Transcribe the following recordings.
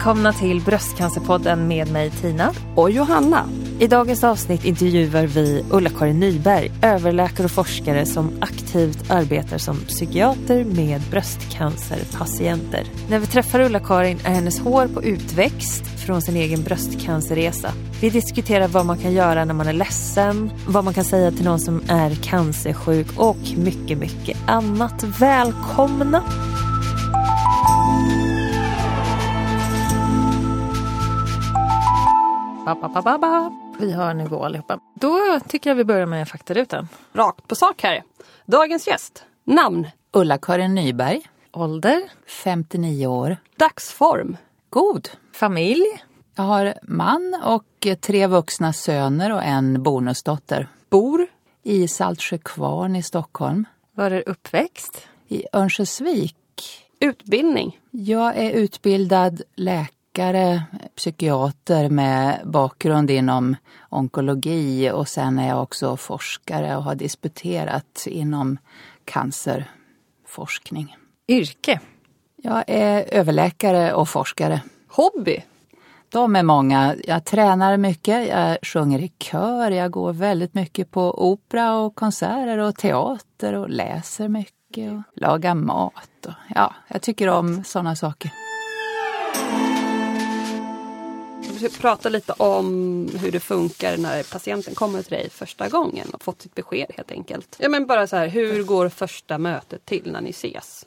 Välkomna till Bröstcancerpodden med mig Tina. Och Johanna. I dagens avsnitt intervjuar vi Ulla-Karin Nyberg, överläkare och forskare som aktivt arbetar som psykiater med bröstcancerpatienter. När vi träffar Ulla-Karin är hennes hår på utväxt från sin egen bröstcancerresa. Vi diskuterar vad man kan göra när man är ledsen, vad man kan säga till någon som är cancersjuk och mycket, mycket annat. Välkomna! Vi hör nivå allihopa. Då tycker jag vi börjar med faktarutan. Rakt på sak här. Dagens gäst. Namn. Ulla-Karin Nyberg, Ålder? 59 år. Dagsform. God. Familj? Jag har man och tre vuxna söner och en bonusdotter. Bor. I Saltsjökvarn i Stockholm. Var är uppväxt? I Örnsköldsvik. Utbildning. Jag är utbildad läkare, psykiater med bakgrund inom onkologi och sen är jag också forskare och har disputerat inom cancerforskning. Yrke? Jag är överläkare och forskare. Hobby. De är många. Jag tränar mycket, jag sjunger i kör, jag går väldigt mycket på opera och konserter och teater och läser mycket och lagar mat. Och, ja, jag tycker om sådana saker. Prata lite om hur det funkar när patienten kommer till dig första gången och fått sitt besked helt enkelt. Ja men bara så här, hur går första mötet till när ni ses?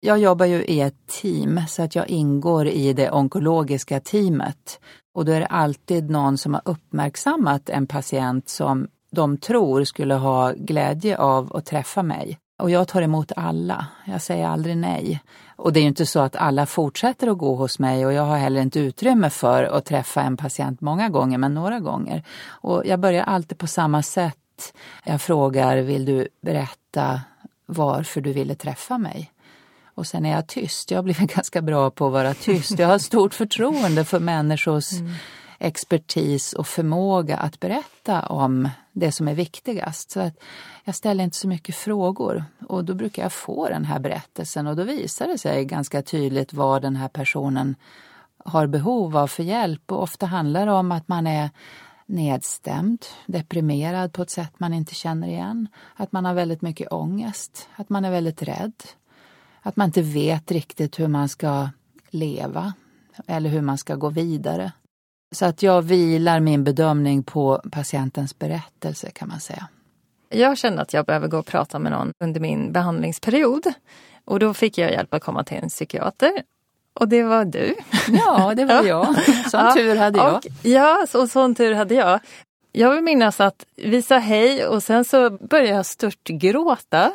Jag jobbar ju i ett team så att jag ingår i det onkologiska teamet. Och då är det alltid någon som har uppmärksammat en patient som de tror skulle ha glädje av att träffa mig. Och jag tar emot alla. Jag säger aldrig nej. Och det är ju inte så att alla fortsätter att gå hos mig och jag har heller inte utrymme för att träffa en patient många gånger, men några gånger. Och jag börjar alltid på samma sätt. Jag frågar, vill du berätta varför du ville träffa mig? Och sen är jag tyst. Jag har blivit ganska bra på att vara tyst. Jag har stort förtroende för människors mm. expertis och förmåga att berätta om det som är viktigast. Så att jag ställer inte så mycket frågor. Och då brukar jag få den här berättelsen. Och då visar det sig ganska tydligt vad den här personen har behov av för hjälp. Och ofta handlar det om att man är nedstämd, deprimerad på ett sätt man inte känner igen, att man har väldigt mycket ångest, att man är väldigt rädd, att man inte vet riktigt hur man ska leva eller hur man ska gå vidare. Så att jag vilar min bedömning på patientens berättelse kan man säga. Jag kände att jag behöver gå och prata med någon under min behandlingsperiod. Och då fick jag hjälp att komma till en psykiater. Och det var du. Ja, det var jag. Sån ja. tur hade jag. Och, ja, så, sån tur hade jag. Jag vill minnas att vi sa hej och sen så började jag störtgråta.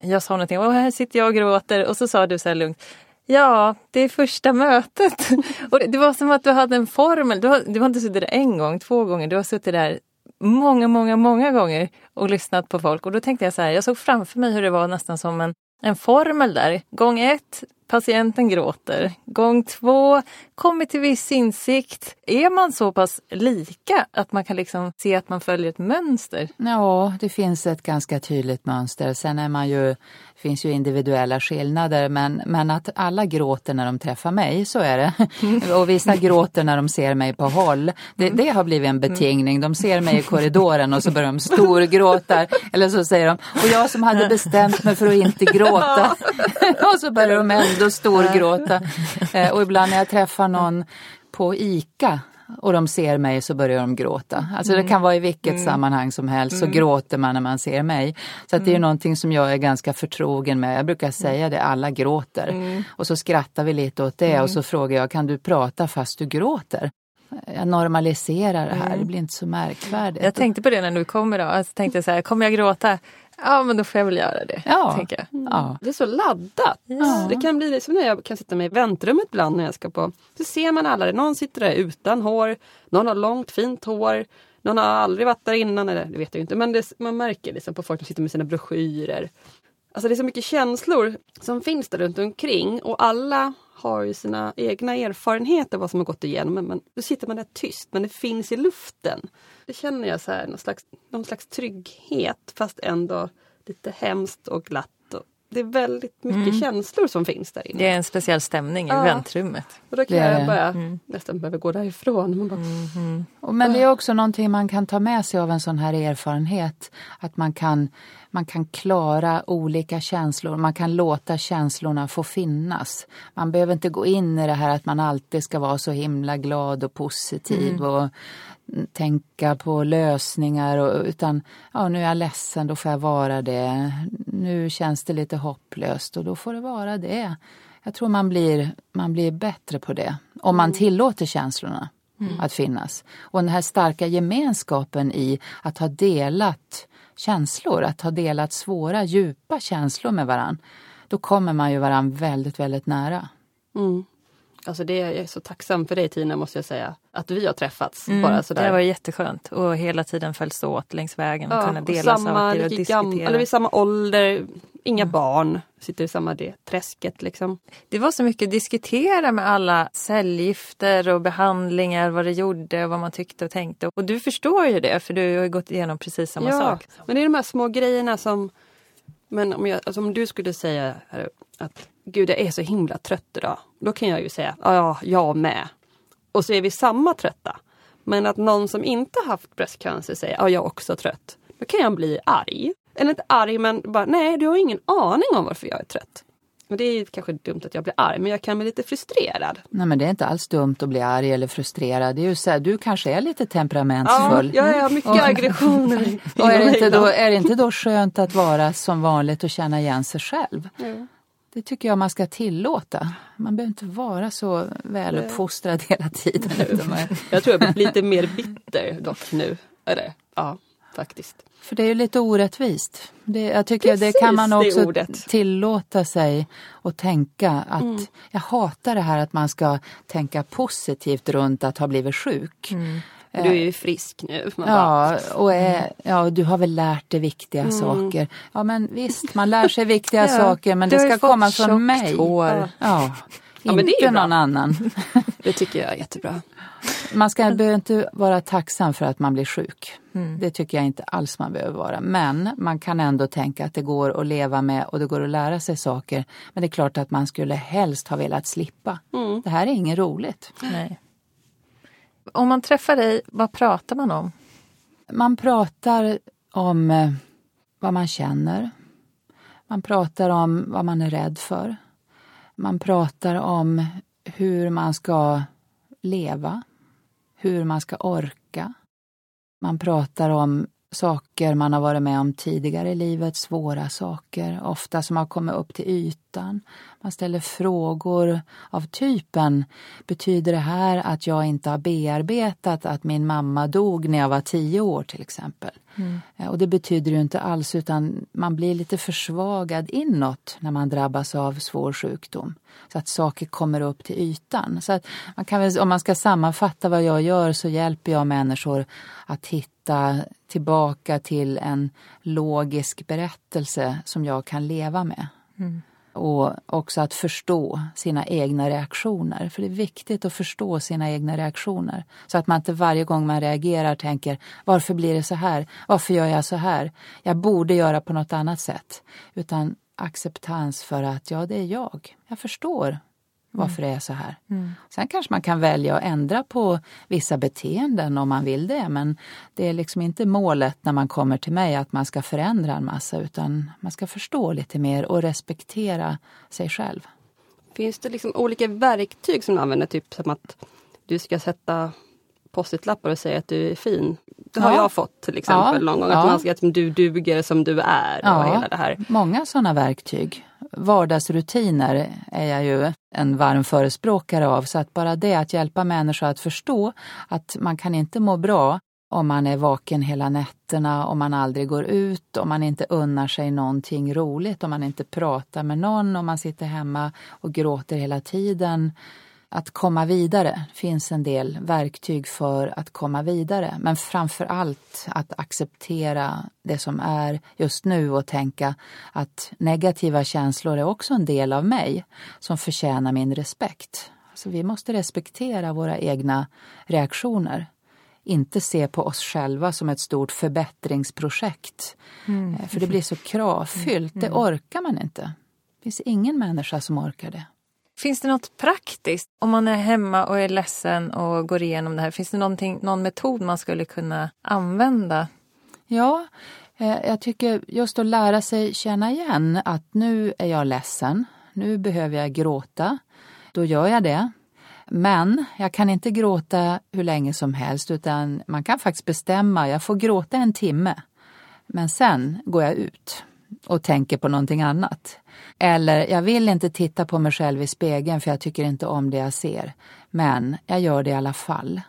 Jag sa någonting, och här sitter jag och gråter och så sa du så här lugnt, Ja, det är första mötet. Och det var som att du hade en formel. Du har, du har inte suttit där en gång, två gånger. Du har suttit där många, många, många gånger och lyssnat på folk. Och då tänkte jag så här, jag såg framför mig hur det var nästan som en, en formel där. Gång ett, patienten gråter. Gång två, kommit till viss insikt. Är man så pass lika att man kan liksom se att man följer ett mönster? Ja, det finns ett ganska tydligt mönster. Sen är man ju finns ju individuella skillnader men, men att alla gråter när de träffar mig, så är det. Och vissa gråter när de ser mig på håll. Det, det har blivit en betingning. De ser mig i korridoren och så börjar de storgråta. Eller så säger de, och jag som hade bestämt mig för att inte gråta. och så börjar de ändå storgråta. Eh, och ibland när jag träffar någon på ICA och de ser mig så börjar de gråta. Alltså mm. det kan vara i vilket mm. sammanhang som helst så mm. gråter man när man ser mig. Så att det är mm. någonting som jag är ganska förtrogen med. Jag brukar säga det, alla gråter. Mm. Och så skrattar vi lite åt det och så frågar jag, kan du prata fast du gråter? Jag normaliserar det här, det blir inte så märkvärdigt. Jag tänkte på det när du kom idag, jag tänkte så här, kommer jag gråta? Ja men då får jag väl göra det. Ja. Tänker jag. Mm. Ja. Det är så laddat. Ja. Det kan bli som när jag kan sitta med i väntrummet ibland när jag ska på. Så ser man alla, någon sitter där utan hår, någon har långt fint hår, någon har aldrig varit där innan, eller det vet jag inte. Men det, man märker liksom på folk som sitter med sina broschyrer. Alltså det är så mycket känslor som finns där runt omkring och alla har ju sina egna erfarenheter vad som har gått igenom. Men då sitter man där tyst men det finns i luften. Det känner jag så här, någon slags, någon slags trygghet fast ändå lite hemskt och glatt. Och det är väldigt mycket Mm. känslor som finns där inne. Det är en speciell stämning i Ja. väntrummet. Och då kan jag bara Mm. nästan behöva gå därifrån. Man bara, Mhm. Och Men det är också någonting man kan ta med sig av en sån här erfarenhet. Att man kan, man kan klara olika känslor, man kan låta känslorna få finnas. Man behöver inte gå in i det här att man alltid ska vara så himla glad och positiv och tänka på lösningar. Och, utan ja, nu är jag ledsen, då får jag vara det. Nu känns det lite hopplöst och då får det vara det. Jag tror man blir, man blir bättre på det om man tillåter känslorna att finnas. Och den här starka gemenskapen i att ha delat känslor, att ha delat svåra, djupa känslor med varann. Då kommer man ju varann väldigt, väldigt nära. mm. Alltså det, jag är så tacksam för dig Tina måste jag säga. Att vi har träffats Mm, bara sådär. Det var jätteskönt och hela tiden följs åt längs vägen och Ja, kunna och dela samma, saker och diskutera. eller i samma ålder, inga Mm. barn. Sitter i samma det, träsket liksom. Det var så mycket att diskutera med alla cellgifter och behandlingar, vad det gjorde och vad man tyckte och tänkte. Och du förstår ju det för du har ju gått igenom precis samma ja, sak. men det är de här små grejerna som... Men om, jag, alltså om du skulle säga att gud jag är så himla trött idag. Då kan jag ju säga ja, jag med. Och så är vi samma trötta. Men att någon som inte haft bröstcancer säger ja, jag är också trött. Då kan jag bli arg. Eller inte arg men bara nej du har ingen aning om varför jag är trött. Och det är kanske dumt att jag blir arg men jag kan bli lite frustrerad. Nej men det är inte alls dumt att bli arg eller frustrerad. Det är ju så här, du kanske är lite Ja, temperamentsfull. jag har mycket Och- aggressioner. Och är det, inte då, är det inte då skönt att vara som vanligt och känna igen sig själv? Ja. Det tycker jag man ska tillåta. Man behöver inte vara så väluppfostrad hela tiden. Jag tror jag blir lite mer bitter dock nu. Eller, ja, faktiskt. För det är ju lite orättvist. Det, jag tycker det Precis, kan man det är också tillåta sig och tänka att Mm. jag hatar det här att man ska tänka positivt runt att ha blivit sjuk. Du är ju frisk nu. Man bara, Ja, och är, ja, du har väl lärt dig viktiga Mm. saker. Ja, men visst, man lär sig viktiga Ja, saker, men det ska komma från mig. hår. Ja, Ja, inte men det är ju bra. någon annan. Det tycker jag är jättebra. Man ska behöver inte vara tacksam för att man blir sjuk. Mm. Det tycker jag inte alls man behöver vara. Men man kan ändå tänka att det går att leva med och det går att lära sig saker. Men det är klart att man skulle helst ha velat slippa. Mm. Det här är inget roligt. Nej. Om man träffar dig, vad pratar man om? Man pratar om eh, vad man känner. Man pratar om vad man är rädd för. Man pratar om hur man ska leva, hur man ska orka. Man pratar om saker man har varit med om tidigare i livet, svåra saker, ofta som har kommit upp till ytan. Man ställer frågor av typen Betyder det här att jag inte har bearbetat att min mamma dog när jag var tio år till exempel? Eh, Och det betyder ju inte alls utan man blir lite försvagad inåt när man drabbas av svår sjukdom. Så att saker kommer upp till ytan. Så att man kan väl, om man ska sammanfatta vad jag gör så hjälper jag människor att hitta tillbaka till en logisk berättelse som jag kan leva med. Och också att förstå sina egna reaktioner. För det är viktigt att förstå sina egna reaktioner. Så att man inte varje gång man reagerar tänker varför blir det så här? Varför gör jag så här? Jag borde göra på något annat sätt. Utan acceptans för att ja, det är jag. Jag förstår varför det är så här. Sen kanske man kan välja att ändra på vissa beteenden om man vill det. Men det är liksom inte målet när man kommer till mig att man ska förändra en massa utan man ska förstå lite mer och respektera sig själv. Finns det liksom olika verktyg som du använder? Typ som att du ska sätta post-it-lappar och säga att du är fin. Det har Ja. jag fått till exempel Ja. någon gång. Ja. Att man ska att du duger som du är och hela det här. många sådana verktyg. Vardagsrutiner är jag ju en varm förespråkare av. Så att bara det att hjälpa människor att förstå att man kan inte må bra om man är vaken hela nätterna, om man aldrig går ut, om man inte unnar sig någonting roligt, om man inte pratar med någon, om man sitter hemma och gråter hela tiden. Att komma vidare finns en del verktyg för att komma vidare. Men framför allt att acceptera det som är just nu och tänka att negativa känslor är också en del av mig som förtjänar min respekt. Alltså vi måste respektera våra egna reaktioner. inte se på oss själva som ett stort förbättringsprojekt. Eh, För det blir så kravfyllt, det orkar man inte. Det finns ingen människa som orkar det. Finns det något praktiskt om man är hemma och är ledsen och går igenom det här? Finns det någonting, någon metod man skulle kunna använda? Ja, eh, jag tycker just att lära sig känna igen att nu är jag ledsen, nu behöver jag gråta. Då gör jag det. Men jag kan inte gråta hur länge som helst utan man kan faktiskt bestämma, jag får gråta en timme. Men sen går jag ut och tänker på någonting annat. Eller jag vill inte titta på mig själv i spegeln för jag tycker inte om det jag ser. Men jag gör det i alla fall.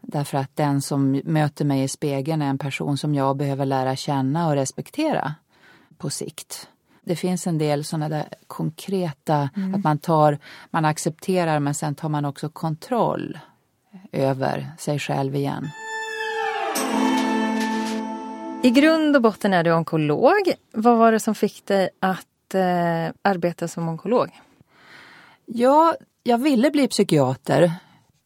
Därför att den som möter mig i spegeln är en person som jag behöver lära känna och respektera på sikt. Det finns en del sådana där konkreta, att man tar, man accepterar men sen tar man också kontroll över sig själv igen. I grund och botten är du onkolog. Vad var det som fick dig att eh, arbeta som onkolog? Ja, jag ville bli psykiater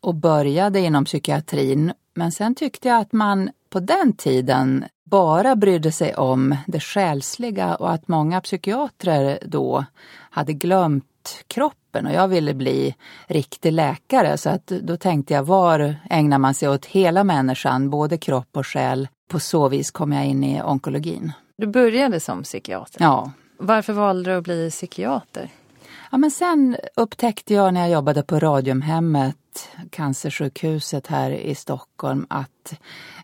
och började inom psykiatrin. Men sen tyckte jag att man på den tiden bara brydde sig om det själsliga och att många psykiatrer då hade glömt kroppen och jag ville bli riktig läkare så att då tänkte jag var ägnar man sig åt hela människan, både kropp och själ. På så vis kom jag in i onkologin. Du började som psykiater. Ja, Varför valde du att bli psykiater? Ja, men sen upptäckte jag när jag jobbade på Radiumhemmet, cancersjukhuset här i Stockholm, att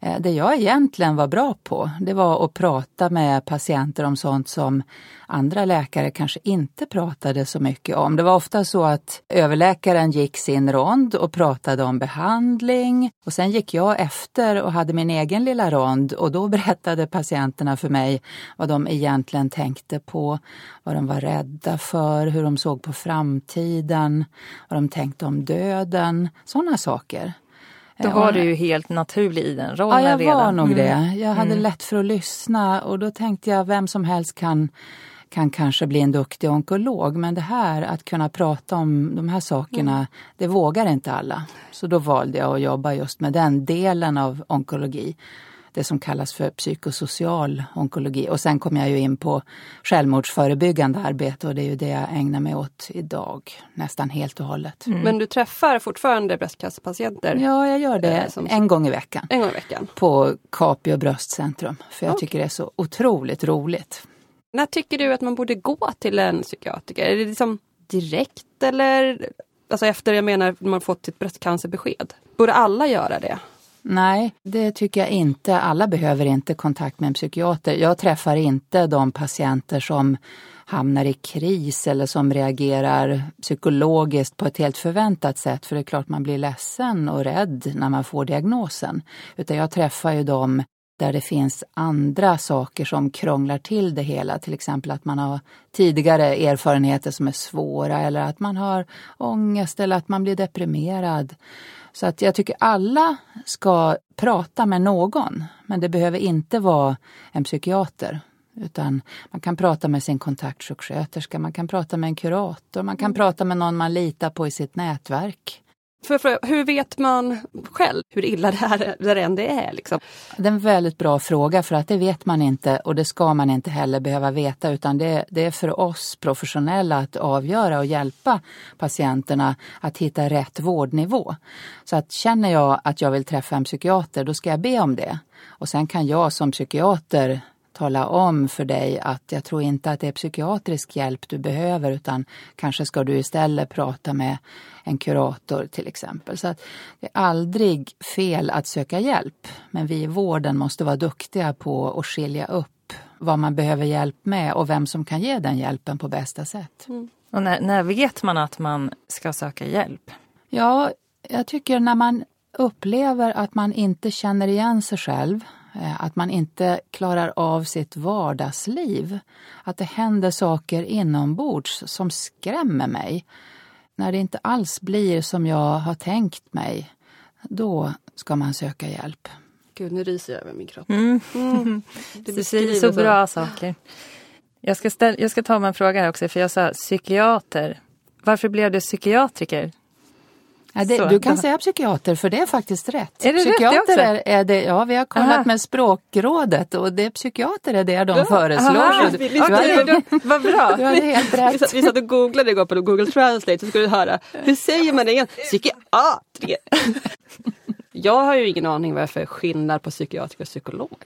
Eh, det jag egentligen var bra på, det var att prata med patienter om sånt som andra läkare kanske inte pratade så mycket om. Det var ofta så att överläkaren gick sin rond och pratade om behandling och sen gick jag efter och hade min egen lilla rond och då berättade patienterna för mig vad de egentligen tänkte på, vad de var rädda för, hur de såg på framtiden, vad de tänkte om döden, sådana saker. Då Eh, var du ju helt naturlig i den Ja, rollen jag redan. var nog Mm. det. Jag hade lätt för att lyssna och då tänkte jag vem som helst kan, kan kanske bli en duktig onkolog. Men det här att kunna prata om de här sakerna, Mm. det vågar inte alla. Så då valde jag att jobba just med den delen av onkologi. Det som kallas för psykosocial onkologi. Och sen kom jag ju in på självmordsförebyggande arbete och det är ju det jag ägnar mig åt idag. Nästan helt och hållet. Men du träffar fortfarande bröstcancerpatienter Ja, jag gör det Eh, som- en gång i veckan en gång i veckan. på Capio bröstcentrum. För jag Okej. tycker det är så otroligt roligt. När tycker du att man borde gå till en psykiatriker? Är det liksom direkt eller alltså efter, jag menar, man fått sitt bröstcancerbesked? Borde alla göra det? Nej, det tycker jag inte. Alla behöver inte kontakt med en psykiater. Jag träffar inte de patienter som hamnar i kris eller som reagerar psykologiskt på ett helt förväntat sätt. För det är klart man blir ledsen och rädd när man får diagnosen. Utan jag träffar ju dem där det finns andra saker som krånglar till det hela. Till exempel att man har tidigare erfarenheter som är svåra eller att man har ångest eller att man blir deprimerad. Så att jag tycker alla ska prata med någon, men det behöver inte vara en psykiater. Utan man kan prata med sin kontaktsjuksköterska, man kan prata med en kurator, man kan prata med någon man litar på i sitt nätverk. För, för, hur vet man själv hur illa det här där än det är? Liksom? Det är en väldigt bra fråga för att det vet man inte och det ska man inte heller behöva veta utan det, det är för oss professionella att avgöra och hjälpa patienterna att hitta rätt vårdnivå. Så att känner jag att jag vill träffa en psykiater då ska jag be om det. Och sen kan jag som psykiater tala om för dig att jag tror inte att det är psykiatrisk hjälp du behöver utan kanske ska du istället prata med en kurator till exempel. Så att det är aldrig fel att söka hjälp men vi i vården måste vara duktiga på att skilja upp vad man behöver hjälp med och vem som kan ge den hjälpen på bästa sätt. Och när, när vet man att man ska söka hjälp? Ja, jag tycker när man upplever att man inte känner igen sig själv, att man inte klarar av sitt vardagsliv, att det händer saker inombords som skrämmer mig. När det inte alls blir som jag har tänkt mig, då ska man söka hjälp. Gud, nu ryser jag över min kropp. Mm. Mm. Det Du beskriver säger så bra saker. Jag ska, ställ, jag ska ta mig en fråga här också, för jag sa psykiater. Varför blev du psykiatriker? Ja, det, du kan säga psykiater för det är faktiskt rätt. Är det rätt det psykiater är, är det, ja vi har kollat Aha. med språkrådet och det psykiater är det de föreslår. Aha, du, vi- hade, Vad bra! du hade helt Vi rätt. vi satt och googlade igår på Google Translate så skulle du höra, hur säger man det igen? Psykiatriker. Jag har ju ingen aning vad det är för skillnad på psykiatriker och psykolog.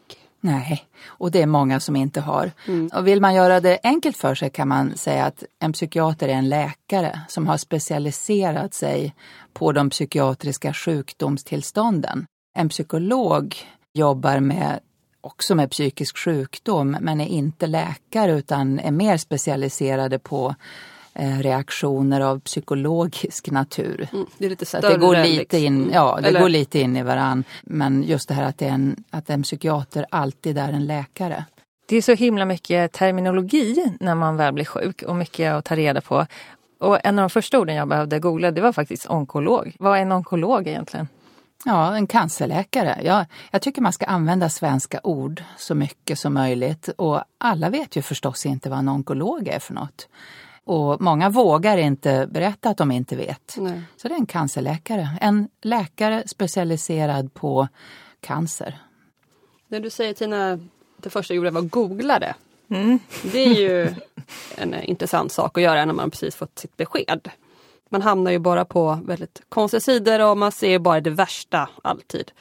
Nej, och det är många som inte har. Och vill man göra det enkelt för sig kan man säga att en psykiater är en läkare som har specialiserat sig på de psykiatriska sjukdomstillstånden. En psykolog jobbar med också med psykisk sjukdom men är inte läkare utan är mer specialiserade på reaktioner av psykologisk natur. Mm, det är lite Så större. att det går lite liksom. in, ja, det Eller- går lite in i varann. Men just det här att, det är en, att en psykiater alltid är en läkare. Det är så himla mycket terminologi när man väl blir sjuk och mycket att ta reda på. Och en av de första orden jag behövde googla det var faktiskt onkolog. Vad är en onkolog egentligen? Ja, en cancerläkare. Ja, jag tycker man ska använda svenska ord så mycket som möjligt. Och alla vet ju förstås inte vad en onkolog är för något. Och många vågar inte berätta att de inte vet. Nej. Så det är en cancerläkare. En läkare specialiserad på cancer. När du säger Tina, det första jag gjorde var att googla det. Mm. Det är ju en eh, intressant sak att göra när man precis fått sitt besked. Man hamnar ju bara på väldigt konstiga sidor och man ser bara det värsta alltid.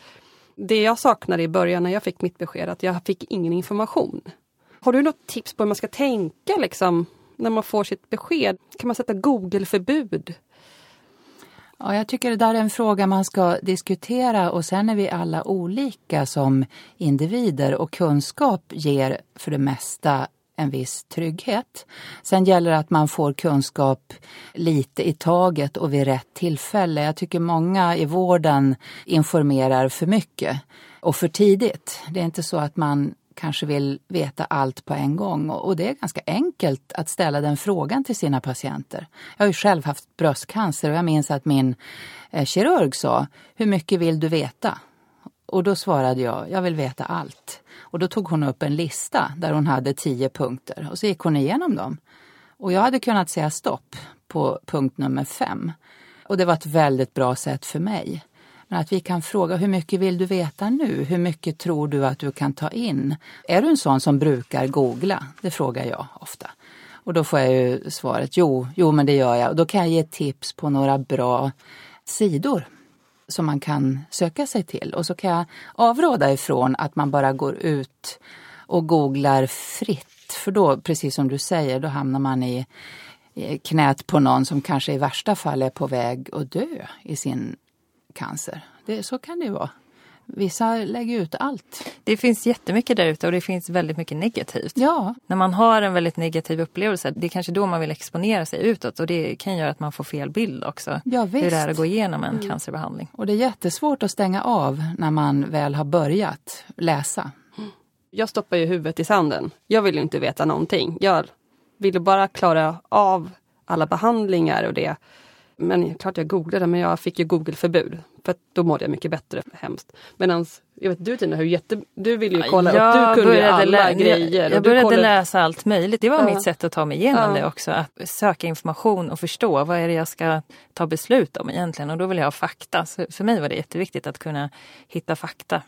Det jag saknade i början när jag fick mitt besked att jag fick ingen information. Har du något tips på hur man ska tänka liksom när man får sitt besked? Kan man sätta Google-förbud? Ja, jag tycker det där är en fråga man ska diskutera och sen är vi alla olika som individer och kunskap ger för det mesta en viss trygghet. Sen gäller det att man får kunskap lite i taget och vid rätt tillfälle. Jag tycker många i vården informerar för mycket och för tidigt. Det är inte så att man kanske vill veta allt på en gång och det är ganska enkelt att ställa den frågan till sina patienter. Jag har ju själv haft bröstcancer och jag minns att min eh, kirurg sa, hur mycket vill du veta? Och då svarade jag, jag vill veta allt. Och då tog hon upp en lista där hon hade tio punkter och så gick hon igenom dem. Och jag hade kunnat säga stopp på punkt nummer fem. Och det var ett väldigt bra sätt för mig. Men att vi kan fråga, hur mycket vill du veta nu? Hur mycket tror du att du kan ta in? Är du en sån som brukar googla? Det frågar jag ofta. Och då får jag ju svaret, jo, jo men det gör jag. Och då kan jag ge tips på några bra sidor som man kan söka sig till. Och så kan jag avråda ifrån att man bara går ut och googlar fritt. För då, precis som du säger, då hamnar man i i knät på någon som kanske i värsta fall är på väg att dö i sin cancer. Det, så kan det ju vara. Vissa lägger ut allt. Det finns jättemycket där ute och det finns väldigt mycket negativt. Ja, När man har en väldigt negativ upplevelse, det är kanske då man vill exponera sig utåt och det kan göra att man får fel bild också. ja Hur det är att visst. gå igenom en cancerbehandling. Och det är jättesvårt att stänga av när man väl har börjat läsa. Jag stoppar ju huvudet i sanden. Jag vill ju inte veta någonting. Jag ville bara klara av alla behandlingar och det. Men klart jag googlade men jag fick ju Google-förbud. För då mådde jag mycket bättre. Hemskt. Medan, jag vet du Tina, hur jätte, du ville ju kolla upp, du kunde ju alla lä- grejer. Jag, jag började kollade- läsa allt möjligt. Det var Ja. mitt sätt att ta mig igenom Ja. det också. Att söka information och förstå vad är det jag ska ta beslut om egentligen. Och då vill jag ha fakta. Så för mig var det jätteviktigt att kunna hitta fakta.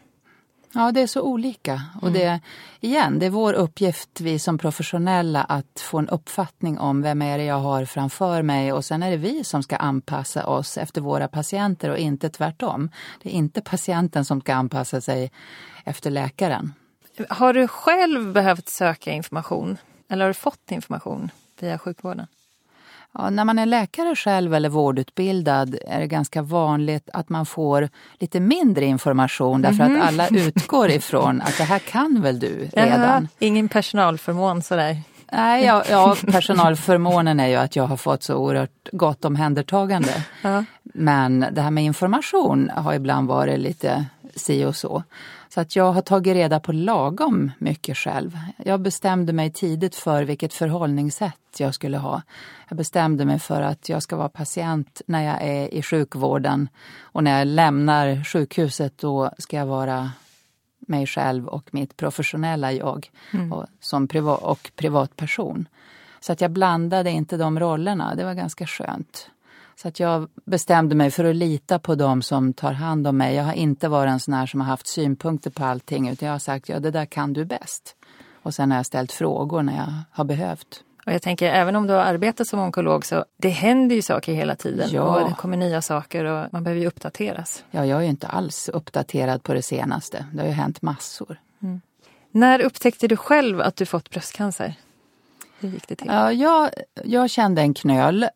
Ja, det är så olika. Och det, igen, det är vår uppgift, vi som professionella, att få en uppfattning om vem är det jag har framför mig och sen är det vi som ska anpassa oss efter våra patienter och inte tvärtom. Det är inte patienten som ska anpassa sig efter läkaren. Har du själv behövt söka information? Eller har du fått information via sjukvården? Ja, när man är läkare själv eller vårdutbildad är det ganska vanligt att man får lite mindre information därför att alla utgår ifrån att det här kan väl du redan. Jaha, ingen personalförmån sådär. Nej, ja, ja, personalförmånen är ju att jag har fått så oerhört gott omhändertagande. Ja. Men det här med information har ibland varit lite si och så. Så att jag har tagit reda på lagom mycket själv. Jag bestämde mig tidigt för vilket förhållningssätt jag skulle ha. Jag bestämde mig för att jag ska vara patient när jag är i sjukvården och när jag lämnar sjukhuset då ska jag vara mig själv och mitt professionella jag och, som priva- och privatperson. Så att jag blandade inte de rollerna, det var ganska skönt. Så att jag bestämde mig för att lita på dem som tar hand om mig. Jag har inte varit en sån här som har haft synpunkter på allting utan jag har sagt ja det där kan du bäst. Och sen har jag ställt frågor när jag har behövt. Och jag tänker även om du har arbetat som onkolog så det händer ju saker hela tiden Ja. och det kommer nya saker och man behöver ju uppdateras. Ja, jag är ju inte alls uppdaterad på det senaste. Det har ju hänt massor. När upptäckte du själv att du fått bröstcancer? Hur gick det till? Ja, jag, jag kände en knöl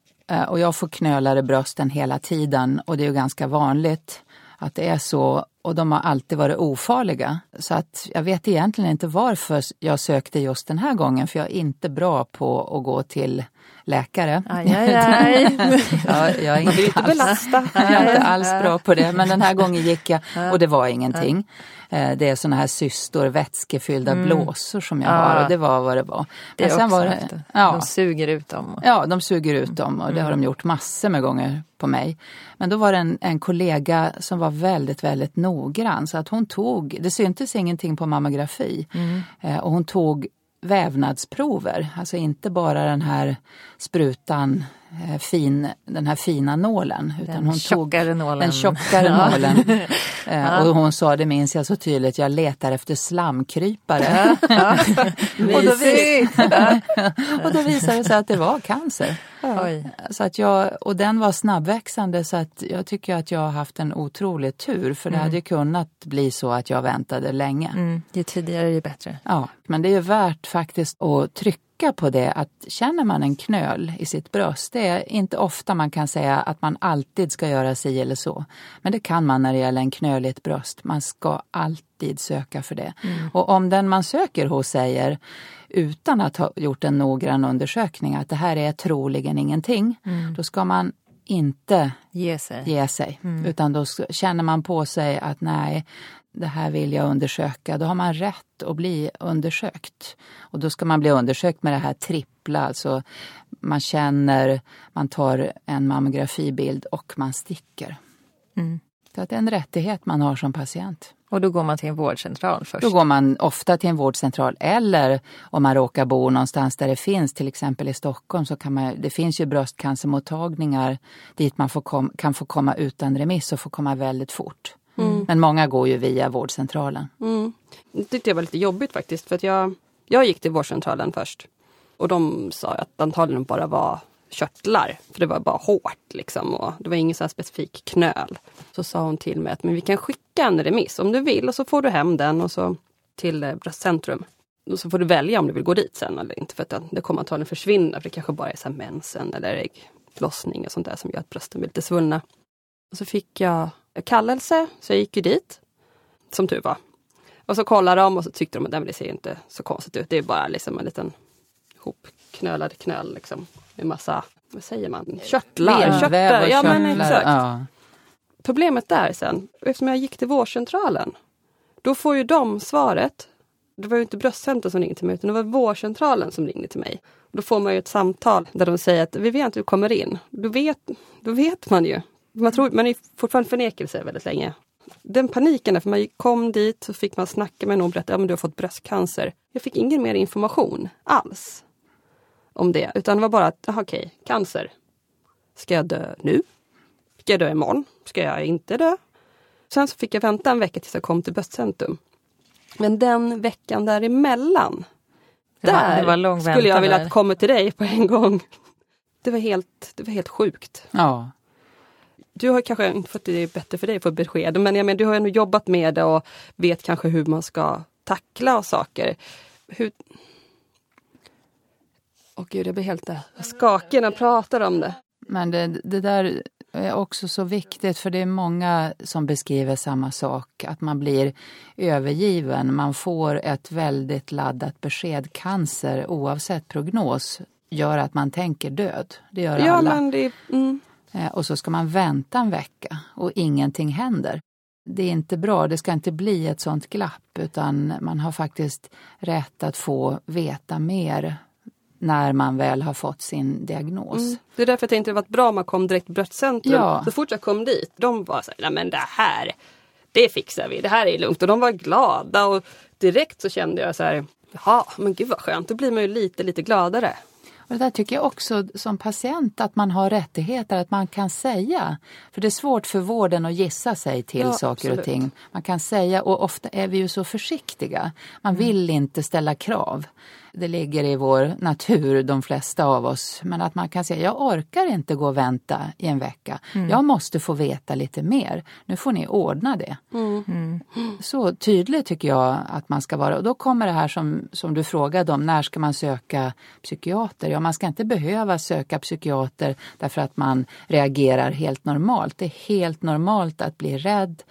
och jag får knölar i brösten hela tiden och det är ju ganska vanligt att det är så och de har alltid varit ofarliga. Så att jag vet egentligen inte varför jag sökte just den här gången för jag är inte bra på att gå till läkare. Aj, aj, aj. Ja, jag är inte alls, jag är inte alls bra på det men den här gången gick jag och det var ingenting. Eh, Det är såna här cystor, vätskefyllda blåsor som jag har Ja. och det var vad det var. Det Men sen var det, ja, De suger ut dem. Ja, de suger ut dem och det har de gjort massor med gånger på mig. Men då var det en, en kollega som var väldigt, väldigt noggrann så att hon tog, det syntes ingenting på mammografi eh, och hon tog vävnadsprover, alltså inte bara den här sprutan, fin, den här fina nålen. Utan Den hon tog tjockare nålen. den tjockare Ja. nålen. Eh, och hon sa, det minns jag så tydligt, jag letar efter slamkrypare. och, då vis- och då visade det sig att det var cancer. Oj. Så att jag, och den var snabbväxande så att jag tycker att jag har haft en otrolig tur för det hade ju kunnat bli så att jag väntade länge. Mm. Ju tidigare ju bättre. Ja, men det är värt faktiskt att trycka på det att känner man en knöl i sitt bröst, det är inte ofta man kan säga att man alltid ska göra si eller så. Men det kan man när det gäller en knöl i ett bröst. Man ska alltid söka för det. Och om den man söker hos säger utan att ha gjort en noggrann undersökning att det här är troligen ingenting, då ska man inte Ge sig. ge sig. Utan då känner man på sig att nej, det här vill jag undersöka. Då har man rätt att bli undersökt. Och då ska man bli undersökt med det här trippla, alltså man känner, man tar en mammografibild och man sticker. Mm. Så att det är en rättighet man har som patient. Och då går man till en vårdcentral först. Då går man ofta till en vårdcentral eller om man råkar bo någonstans där det finns, till exempel i Stockholm, så kan man, det finns ju bröstcancermottagningar dit man får kom, kan få komma utan remiss och få komma väldigt fort. Men många går ju via vårdcentralen. Mm. Det tyckte jag var lite jobbigt faktiskt för att jag, jag gick till vårdcentralen först. Och de sa att antagligen bara var körtlar. För det var bara hårt liksom och det var ingen så här specifik knöl. Så sa hon till mig att men vi kan skicka en remiss om du vill och så får du hem den och så till eh, bröstcentrum. Och så får du välja om du vill gå dit sen eller inte för att det kommer antagligen försvinna för det kanske bara är så mensen eller ägglossning och sånt där som gör att brösten blir lite svullna. Och så fick jag kallelse så jag gick ju dit. Som tur var. Och så kollade de och så tyckte de att "Nej, men det ser inte så konstigt ut. Det är bara liksom en liten hopknölad knöl liksom. Med massa, vad säger man, körtlar. Benväv Körtlar. Ja men exakt. Ja. Problemet där sen, eftersom jag gick till vårdcentralen. Då får ju de svaret. Det var ju inte bröstcentrum som ringde till mig utan det var vårdcentralen som ringde till mig. Då får man ju ett samtal där de säger att vi vet att du kommer in. Då vet, då vet man ju. Man, tror, man är fortfarande förnekelse väldigt länge. Den paniken, där, för man kom dit så fick man snacka med någon och berätta att ja, du har fått bröstcancer. Jag fick ingen mer information alls om det. Utan det var bara att, aha, okej, cancer. Ska jag dö nu? Ska jag dö imorgon? Ska jag inte dö? Sen så fick jag vänta en vecka tills jag kom till bröstcentrum. Men den veckan däremellan, Det var- där det var lång skulle jag vilja komma till dig på en gång. Det var helt, det var helt sjukt. ja. Du har kanske, inte för att det bättre för dig att få besked, men jag menar, du har ändå jobbat med det och vet kanske hur man ska tackla saker. Hur... Åh gud, jag blir helt där. skakig när jag pratar om det. Men det, det där är också så viktigt för det är många som beskriver samma sak. Att man blir övergiven. Man får ett väldigt laddat besked. Cancer oavsett prognos gör att man tänker död. Det gör Ja, alla. men det, mm. Eh, Och så ska man vänta en vecka och ingenting händer. Det är inte bra, det ska inte bli ett sånt glapp utan man har faktiskt rätt att få veta mer när man väl har fått sin diagnos. Mm. Det är därför jag tänkte det var bra om man kom direkt till bröstcentrum. Ja. Så fort jag kom dit, de var så här, nej men det här, det fixar vi, det här är lugnt. Och de var glada och direkt så kände jag så här, jaha, men gud vad skönt, då blir man ju lite, lite gladare. Och det där tycker jag också som patient att man har rättigheter, att man kan säga. För det är svårt för vården att gissa sig till Ja, saker och absolut. ting. Man kan säga, och ofta är vi ju så försiktiga. Man Mm. vill inte ställa krav. Det ligger i vår natur, de flesta av oss. Men att man kan säga, jag orkar inte gå och vänta i en vecka. Mm. Jag måste få veta lite mer. Nu får ni ordna det. Mm. Så tydlig tycker jag att man ska vara. Och då kommer det här som, som du frågade om, när ska man söka psykiater? Ja, man ska inte behöva söka psykiater därför att man reagerar helt normalt. Det är helt normalt att bli rädd,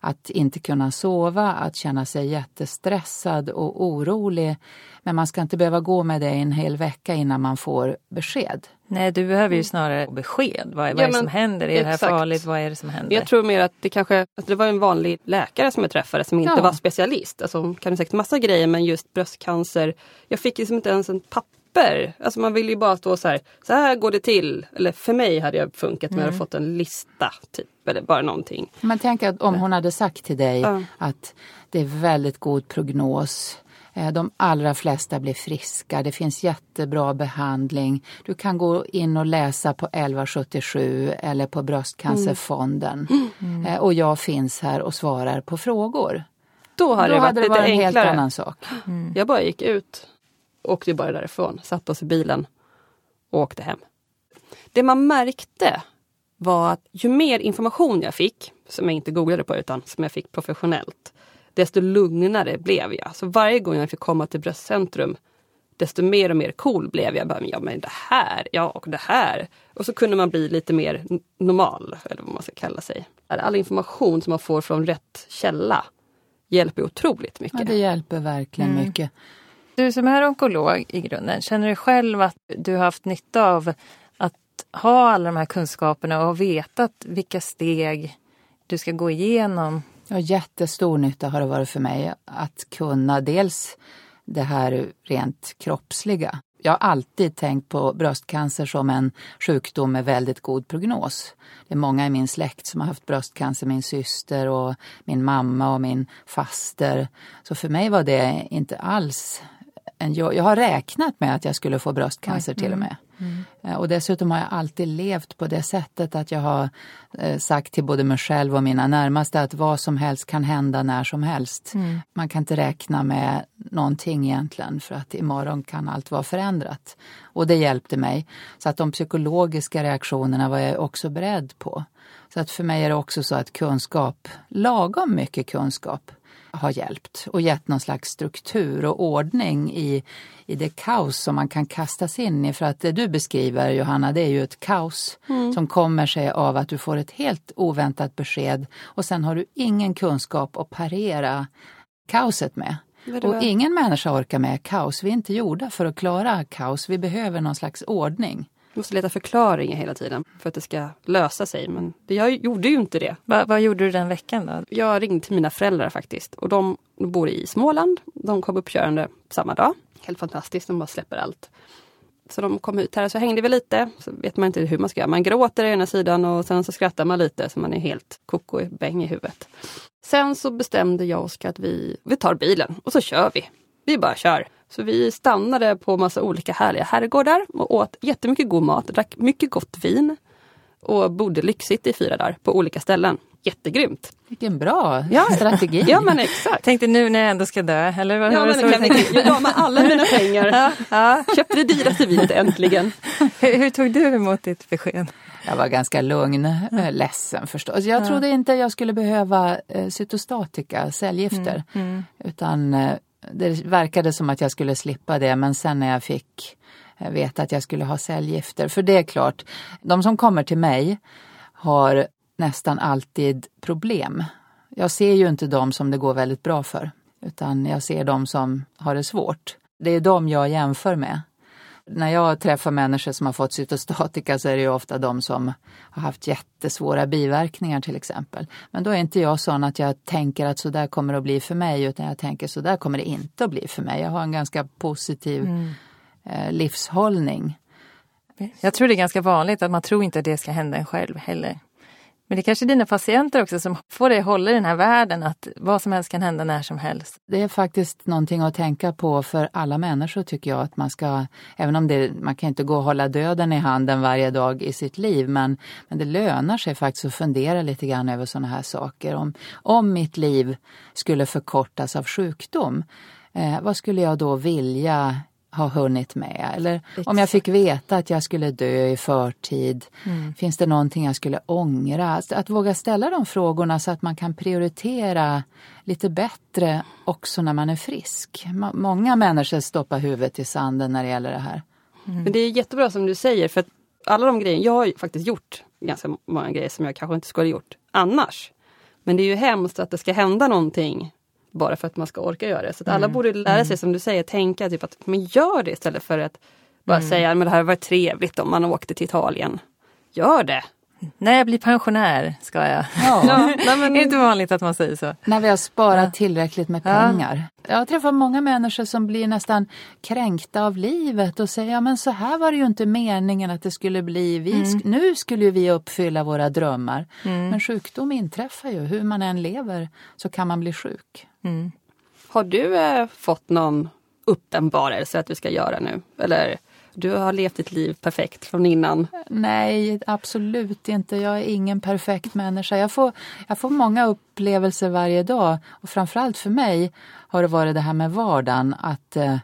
att inte kunna sova, att känna sig jättestressad och orolig. Men man ska inte behöva gå med det en hel vecka innan man får besked. Nej, du behöver ju snarare besked. Vad, är- vad Ja, är det som händer? Är det här exakt. farligt? Vad är det som händer? Jag tror mer att det kanske att det var en vanlig läkare som jag träffade som inte Ja. var specialist. Alltså, hon kan säkert massa grejer men just bröstcancer. Jag fick liksom inte ens en papper. Alltså man vill ju bara stå så här, så här går det till. Eller för mig hade jag funkat om jag hade fått en lista. Typ, eller bara någonting. Men tänk att om hon hade sagt till dig Ja. att det är väldigt god prognos. eh, De allra flesta blir friska. Det finns jättebra behandling. Du kan gå in och läsa på 1177 eller på Bröstcancerfonden. Eh, Och jag finns här och svarar på frågor. Då hade Då det varit hade det lite varit en helt annan sak. Jag bara gick ut, åkte bara därifrån, satte oss i bilen och åkte hem. Det man märkte var att ju mer information jag fick, som jag inte googlade på utan som jag fick professionellt, desto lugnare blev jag. Så varje gång jag fick komma till bröstcentrum, desto mer och mer cool blev jag. Bara, ja men det här, ja och det här. Och så kunde man bli lite mer normal, eller vad man ska kalla sig. All information som man får från rätt källa hjälper otroligt mycket. Ja, det hjälper verkligen mycket. Du som är onkolog i grunden, känner du själv att du har haft nytta av att ha alla de här kunskaperna och ha vetat vilka steg du ska gå igenom? Ja, jättestor nytta har det varit för mig att kunna dels det här rent kroppsliga. Jag har alltid tänkt på bröstcancer som en sjukdom med väldigt god prognos. Det är många i min släkt som har haft bröstcancer, min syster och min mamma och min faster. Så för mig var det inte alls en jag, jag har räknat med att jag skulle få bröstcancer till och med. Eh, Och dessutom har jag alltid levt på det sättet att jag har eh, sagt till både mig själv och mina närmaste att vad som helst kan hända när som helst. Man kan inte räkna med någonting egentligen för att imorgon kan allt vara förändrat. Och det hjälpte mig. Så att de psykologiska reaktionerna var jag också beredd på. Så att för mig är det också så att kunskap, lagom mycket kunskap, har hjälpt och gett någon slags struktur och ordning i, i det kaos som man kan kastas in i. För att det du beskriver Johanna, det är ju ett kaos som kommer sig av att du får ett helt oväntat besked och sen har du ingen kunskap att parera kaoset med. Och ingen människa orkar med kaos. Vi är inte gjorda för att klara kaos. Vi behöver någon slags ordning. Måste leta förklaringar hela tiden för att det ska lösa sig. Men jag gjorde ju inte det. Va, vad gjorde du den veckan då? Jag ringde till mina föräldrar faktiskt. Och de bor i Småland. De kom uppkörande samma dag. Helt fantastiskt, de bara släpper allt. Så de kom ut här, så hängde vi lite. Så vet man inte hur man ska göra. Man gråter i ena sidan och sen så skrattar man lite så man är helt koko i bäng i huvudet. Sen så bestämde jag och Oskar att vi, vi tar bilen och så kör vi. Vi bara kör. Så vi stannade på massa olika härliga herrgårdar och åt jättemycket god mat, drack mycket gott vin och bodde lyxigt i fyra dagar på olika ställen. Jättegrymt! Vilken bra Ja. strategi. Ja men exakt! Tänkte nu när jag ändå ska dö, eller vad Ja, var det men jag, tänkte? jag la med alla mina pengar. Ja, ja. Köpte det dyraste vinet äntligen. Hur, hur tog du emot ditt besked? Jag var ganska lugn, eh, ledsen förstås. Jag trodde inte jag skulle behöva eh, cytostatika, cellgifter. Utan eh, det verkade som att jag skulle slippa det men sen när jag fick eh, veta att jag skulle ha cellgifter. För det är klart, de som kommer till mig har nästan alltid problem. Jag ser ju inte de som det går väldigt bra för. Utan jag ser de som har det svårt. Det är de jag jämför med. När jag träffar människor som har fått cytostatika så är det ju ofta de som har haft jättesvåra biverkningar till exempel. Men då är inte jag sån att jag tänker att så där kommer det att bli för mig utan jag tänker så där kommer det inte att bli för mig. Jag har en ganska positiv eh, livshållning. Jag tror det är ganska vanligt att man tror inte att det ska hända en själv heller. Men det är kanske dina patienter också som får dig att hålla i den här världen, att vad som helst kan hända när som helst. Det är faktiskt någonting att tänka på för alla människor tycker jag. att man ska, Även om det, man kan inte gå och hålla döden i handen varje dag i sitt liv men, men det lönar sig faktiskt att fundera lite grann över sådana här saker. Om, om mitt liv skulle förkortas av sjukdom, eh, vad skulle jag då vilja ha hunnit med. Eller Exakt. om jag fick veta att jag skulle dö i förtid. Mm. Finns det någonting jag skulle ångra? Att, att våga ställa de frågorna så att man kan prioritera lite bättre också när man är frisk. Många människor stoppar huvudet i sanden när det gäller det här. Mm. Men det är jättebra som du säger för att alla de grejerna, jag har faktiskt gjort ganska många grejer som jag kanske inte skulle ha gjort annars. Men det är ju hemskt att det ska hända någonting bara för att man ska orka göra det. Så att alla mm. borde lära sig mm. som du säger, tänka typ att men gör det istället för att bara mm. säga att det här var trevligt om man åkte till Italien. Gör det! När jag blir pensionär ska jag. Ja. ja men... inte vanligt att man säger så. När vi har sparat ja. tillräckligt med pengar. Ja. Jag träffar många människor som blir nästan kränkta av livet och säger ja men så här var det ju inte meningen att det skulle bli. Vi, mm. Nu skulle vi uppfylla våra drömmar. Mm. Men sjukdom inträffar ju. Hur man än lever så kan man bli sjuk. Mm. Har du eh, fått någon uppenbarelse att du ska göra nu? Eller du har levt ditt liv perfekt från innan? Nej, absolut inte. Jag är ingen perfekt människa. Jag får, jag får många upplevelser varje dag och framförallt för mig har det varit det här med vardagen. Att eh,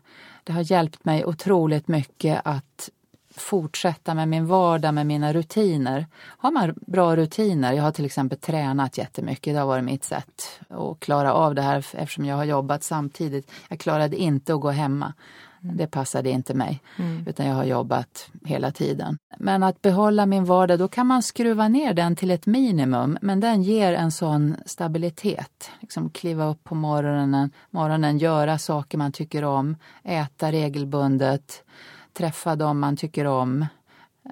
det har hjälpt mig otroligt mycket att fortsätta med min vardag, med mina rutiner. Har man bra rutiner, jag har till exempel tränat jättemycket, det har varit mitt sätt att klara av det här eftersom jag har jobbat samtidigt. Jag klarade inte att gå hemma. Mm. Det passade inte mig, mm. utan jag har jobbat hela tiden. Men att behålla min vardag, då kan man skruva ner den till ett minimum, men den ger en sån stabilitet. Liksom kliva upp på morgonen, morgonen göra saker man tycker om, äta regelbundet, träffa dem man tycker om.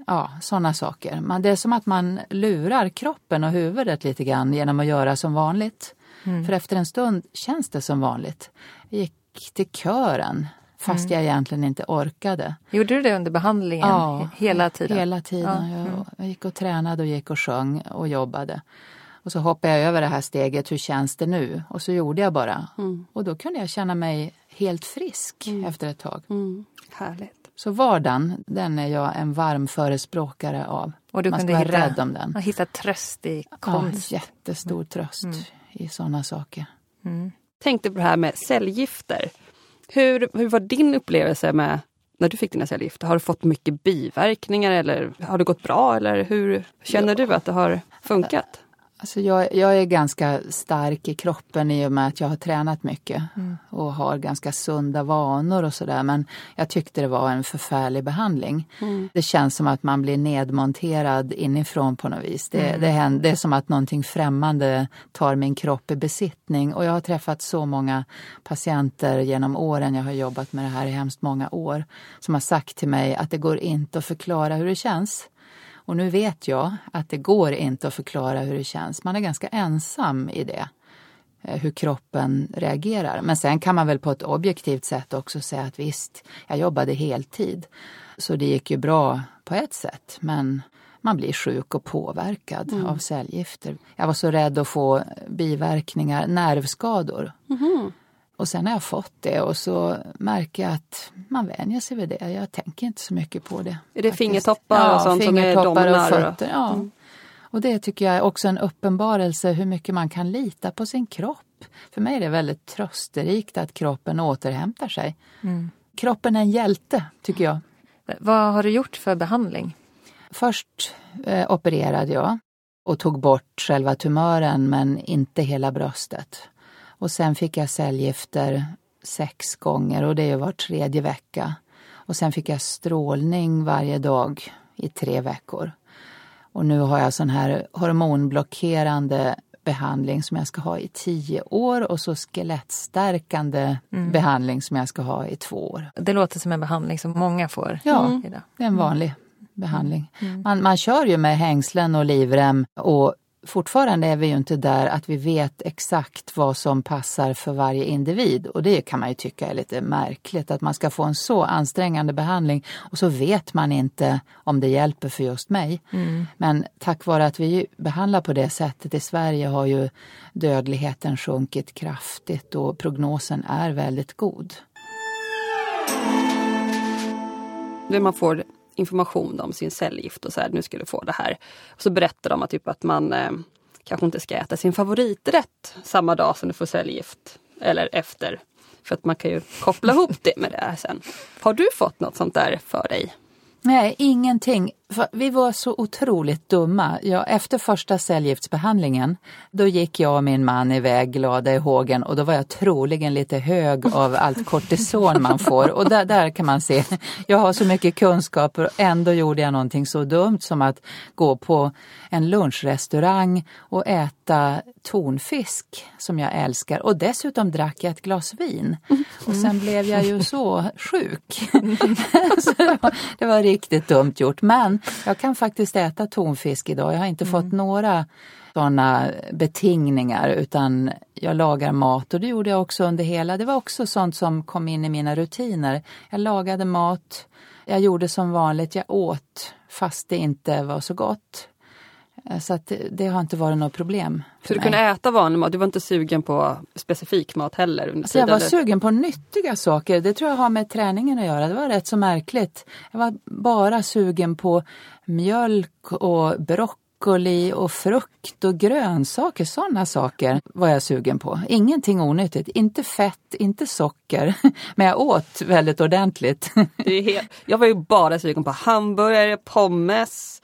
Ja, sådana saker. Man, det är som att man lurar kroppen och huvudet lite grann genom att göra som vanligt. Mm. För efter en stund känns det som vanligt. Jag gick till kören fast mm. jag egentligen inte orkade. Gjorde du det under behandlingen ja, hela tiden? hela tiden. Ja. Jag, mm. jag gick och tränade och gick och sjöng och jobbade. Och så hoppade jag över det här steget, hur känns det nu? Och så gjorde jag bara. Mm. Och då kunde jag känna mig helt frisk mm. efter ett tag. Mm. Härligt. Så vardagen, den är jag en varm förespråkare av. Och du Man ska vara hitta, rädd om den. Och hitta tröst i konst. Ja, jättestor tröst mm. i sådana saker. Mm. Tänkte på det här med cellgifter. Hur, hur var din upplevelse med när du fick dina cellgifter? Har du fått mycket biverkningar eller har det gått bra? Eller hur känner ja. du att det har funkat? Alltså jag, jag, är ganska stark i kroppen i och med att jag har tränat mycket mm. och har ganska sunda vanor och sådär. Men jag tyckte det var en förfärlig behandling. Mm. Det känns som att man blir nedmonterad inifrån på något vis. Det, mm. det, händer, det är som att någonting främmande tar min kropp i besittning. Och jag har träffat så många patienter genom åren, jag har jobbat med det här i hemskt många år, som har sagt till mig att det går inte att förklara hur det känns. Och nu vet jag att det går inte att förklara hur det känns. Man är ganska ensam i det, eh, hur kroppen reagerar. Men sen kan man väl på ett objektivt sätt också säga att visst, jag jobbade heltid. Så det gick ju bra på ett sätt, men man blir sjuk och påverkad mm. av cellgifter. Jag var så rädd att få biverkningar, nervskador. Mm. Och sen har jag fått det och så märker jag att man vänjer sig vid det. Jag tänker inte så mycket på det. Är det faktiskt. fingertoppar och sånt fingertoppar som är domnar? Och fötter, ja. Mm. Och det tycker jag är också en uppenbarelse hur mycket man kan lita på sin kropp. För mig är det väldigt trösterikt att kroppen återhämtar sig. Mm. Kroppen är en hjälte, tycker jag. Vad har du gjort för behandling? Först eh, opererade jag och tog bort själva tumören men inte hela bröstet. Och sen fick jag cellgifter sex gånger och det är var tredje vecka. Och sen fick jag strålning varje dag i tre veckor. Och nu har jag sån här hormonblockerande behandling som jag ska ha i tio år och så skelettstärkande mm. behandling som jag ska ha i två år. Det låter som en behandling som många får. Ja, mm. det är en vanlig behandling. Mm. Man, man kör ju med hängslen och livrem och fortfarande är vi ju inte där att vi vet exakt vad som passar för varje individ och det kan man ju tycka är lite märkligt att man ska få en så ansträngande behandling och så vet man inte om det hjälper för just mig. Mm. Men tack vare att vi behandlar på det sättet i Sverige har ju dödligheten sjunkit kraftigt och prognosen är väldigt god. När man får information om sin cellgift och så här, nu ska du få det här. Och så berättar de att, typ att man eh, kanske inte ska äta sin favoriträtt samma dag som du får cellgift. Eller efter. För att man kan ju koppla ihop det med det här sen. Har du fått något sånt där för dig? Nej, ingenting. Vi var så otroligt dumma. Ja, efter första cellgiftsbehandlingen, då gick jag och min man iväg glada i hågen och då var jag troligen lite hög av allt kortison man får. Och där, där kan man se, jag har så mycket kunskaper och ändå gjorde jag någonting så dumt som att gå på en lunchrestaurang och äta tonfisk som jag älskar och dessutom drack jag ett glas vin. Och sen blev jag ju så sjuk. så det, var, det var riktigt dumt gjort. Men jag kan faktiskt äta tonfisk idag. Jag har inte mm. fått några sådana betingningar utan jag lagar mat och det gjorde jag också under hela, det var också sånt som kom in i mina rutiner. Jag lagade mat, jag gjorde som vanligt, jag åt fast det inte var så gott. Så att det, det har inte varit något problem. Så du kunde äta vanlig mat, du var inte sugen på specifik mat heller? Under alltså jag var eller? sugen på nyttiga saker, det tror jag har med träningen att göra. Det var rätt så märkligt. Jag var bara sugen på mjölk och broccoli och frukt och grönsaker, sådana saker var jag sugen på. Ingenting onyttigt, inte fett, inte socker. Men jag åt väldigt ordentligt. Det är helt, jag var ju bara sugen på hamburgare, pommes,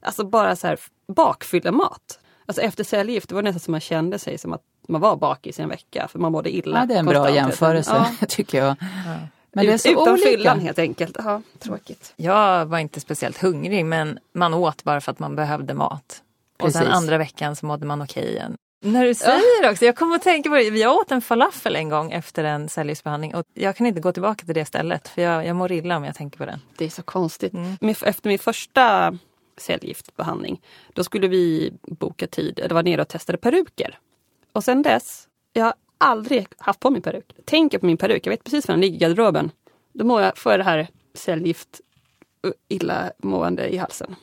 alltså bara så här bakfyllemat. Alltså efter cellgift, det var nästan som man kände sig som att man var bakis i en vecka för man mådde illa. Ja, det är en bra jämförelse ja. tycker jag. Ja. Men det är så Utan olika. fyllan helt enkelt. Ja, tråkigt. Jag var inte speciellt hungrig men man åt bara för att man behövde mat. Precis. Och sen andra veckan så mådde man okej igen. När du säger ja. också, jag kommer att tänka på det. Jag åt en falafel en gång efter en cellgiftsbehandling och jag kan inte gå tillbaka till det stället för jag, jag mår illa om jag tänker på den. Det är så konstigt. Mm. Efter min första cellgiftbehandling. Då skulle vi boka tid, det var nere och testade peruker. Och sen dess, jag har aldrig haft på min peruk. Tänker på min peruk, jag vet precis var den ligger i garderoben. Då mår jag, får jag det här cellgift uh, illamående i halsen.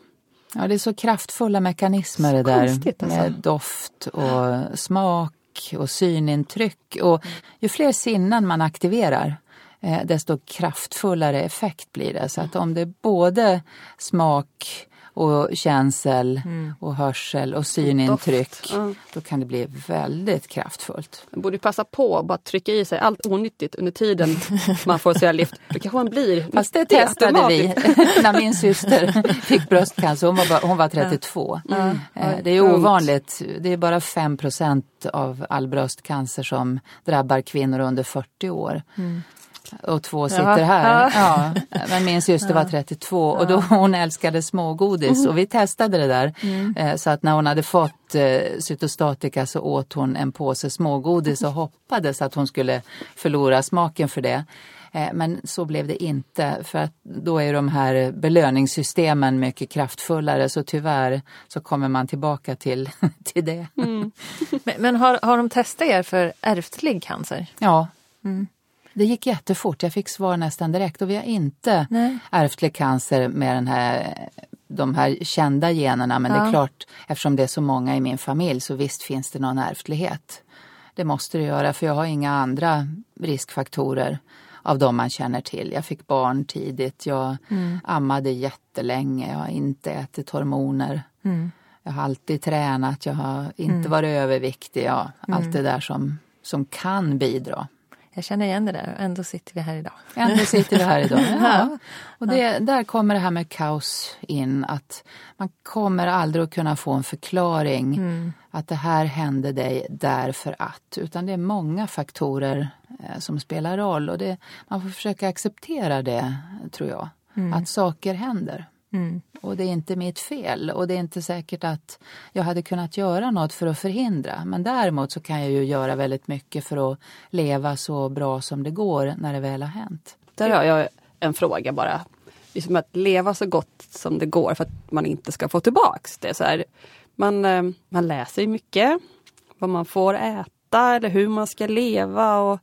Ja, det är så kraftfulla mekanismer det där alltså. med doft och smak och synintryck. Och ju fler sinnen man aktiverar eh, desto kraftfullare effekt blir det. Så att om det är både smak, och känsel mm. och hörsel och synintryck. Mm. Då kan det bli väldigt kraftfullt. Man borde passa på att bara trycka i sig allt onyttigt under tiden man får cellgift. Då kanske man blir Fast det testade vi när min syster fick bröstcancer. Hon var, hon var 32. Mm. Det är ovanligt. Det är bara 5% av all bröstcancer som drabbar kvinnor under 40 år. Och två sitter ja. här. Ja. Men min syster var 32 och då hon älskade smågodis mm. och vi testade det där. Mm. Eh, så att när hon hade fått eh, cytostatika så åt hon en påse smågodis och hoppades att hon skulle förlora smaken för det. Eh, men så blev det inte för att då är de här belöningssystemen mycket kraftfullare så tyvärr så kommer man tillbaka till, till det. Mm. men, men har, har de testat er för ärftlig cancer? Ja. Mm. Det gick jättefort, jag fick svar nästan direkt och vi har inte Nej. ärftlig cancer med den här, de här kända generna men ja. det är klart eftersom det är så många i min familj så visst finns det någon ärftlighet. Det måste det göra för jag har inga andra riskfaktorer av de man känner till. Jag fick barn tidigt, jag mm. ammade jättelänge, jag har inte ätit hormoner. Mm. Jag har alltid tränat, jag har inte mm. varit överviktig, ja, allt mm. det där som, som kan bidra. Jag känner igen det där och ändå sitter vi här idag. Ändå sitter vi här idag. Ja. Och det, där kommer det här med kaos in. Att man kommer aldrig att kunna få en förklaring mm. att det här hände dig därför att. Utan det är många faktorer eh, som spelar roll och det, man får försöka acceptera det, tror jag. Mm. Att saker händer. Mm. Och det är inte mitt fel och det är inte säkert att jag hade kunnat göra något för att förhindra. Men däremot så kan jag ju göra väldigt mycket för att leva så bra som det går när det väl har hänt. Där har jag en fråga bara. Liksom att leva så gott som det går för att man inte ska få tillbaks det. Så här, Man, eh, man läser ju mycket. Vad man får äta eller hur man ska leva och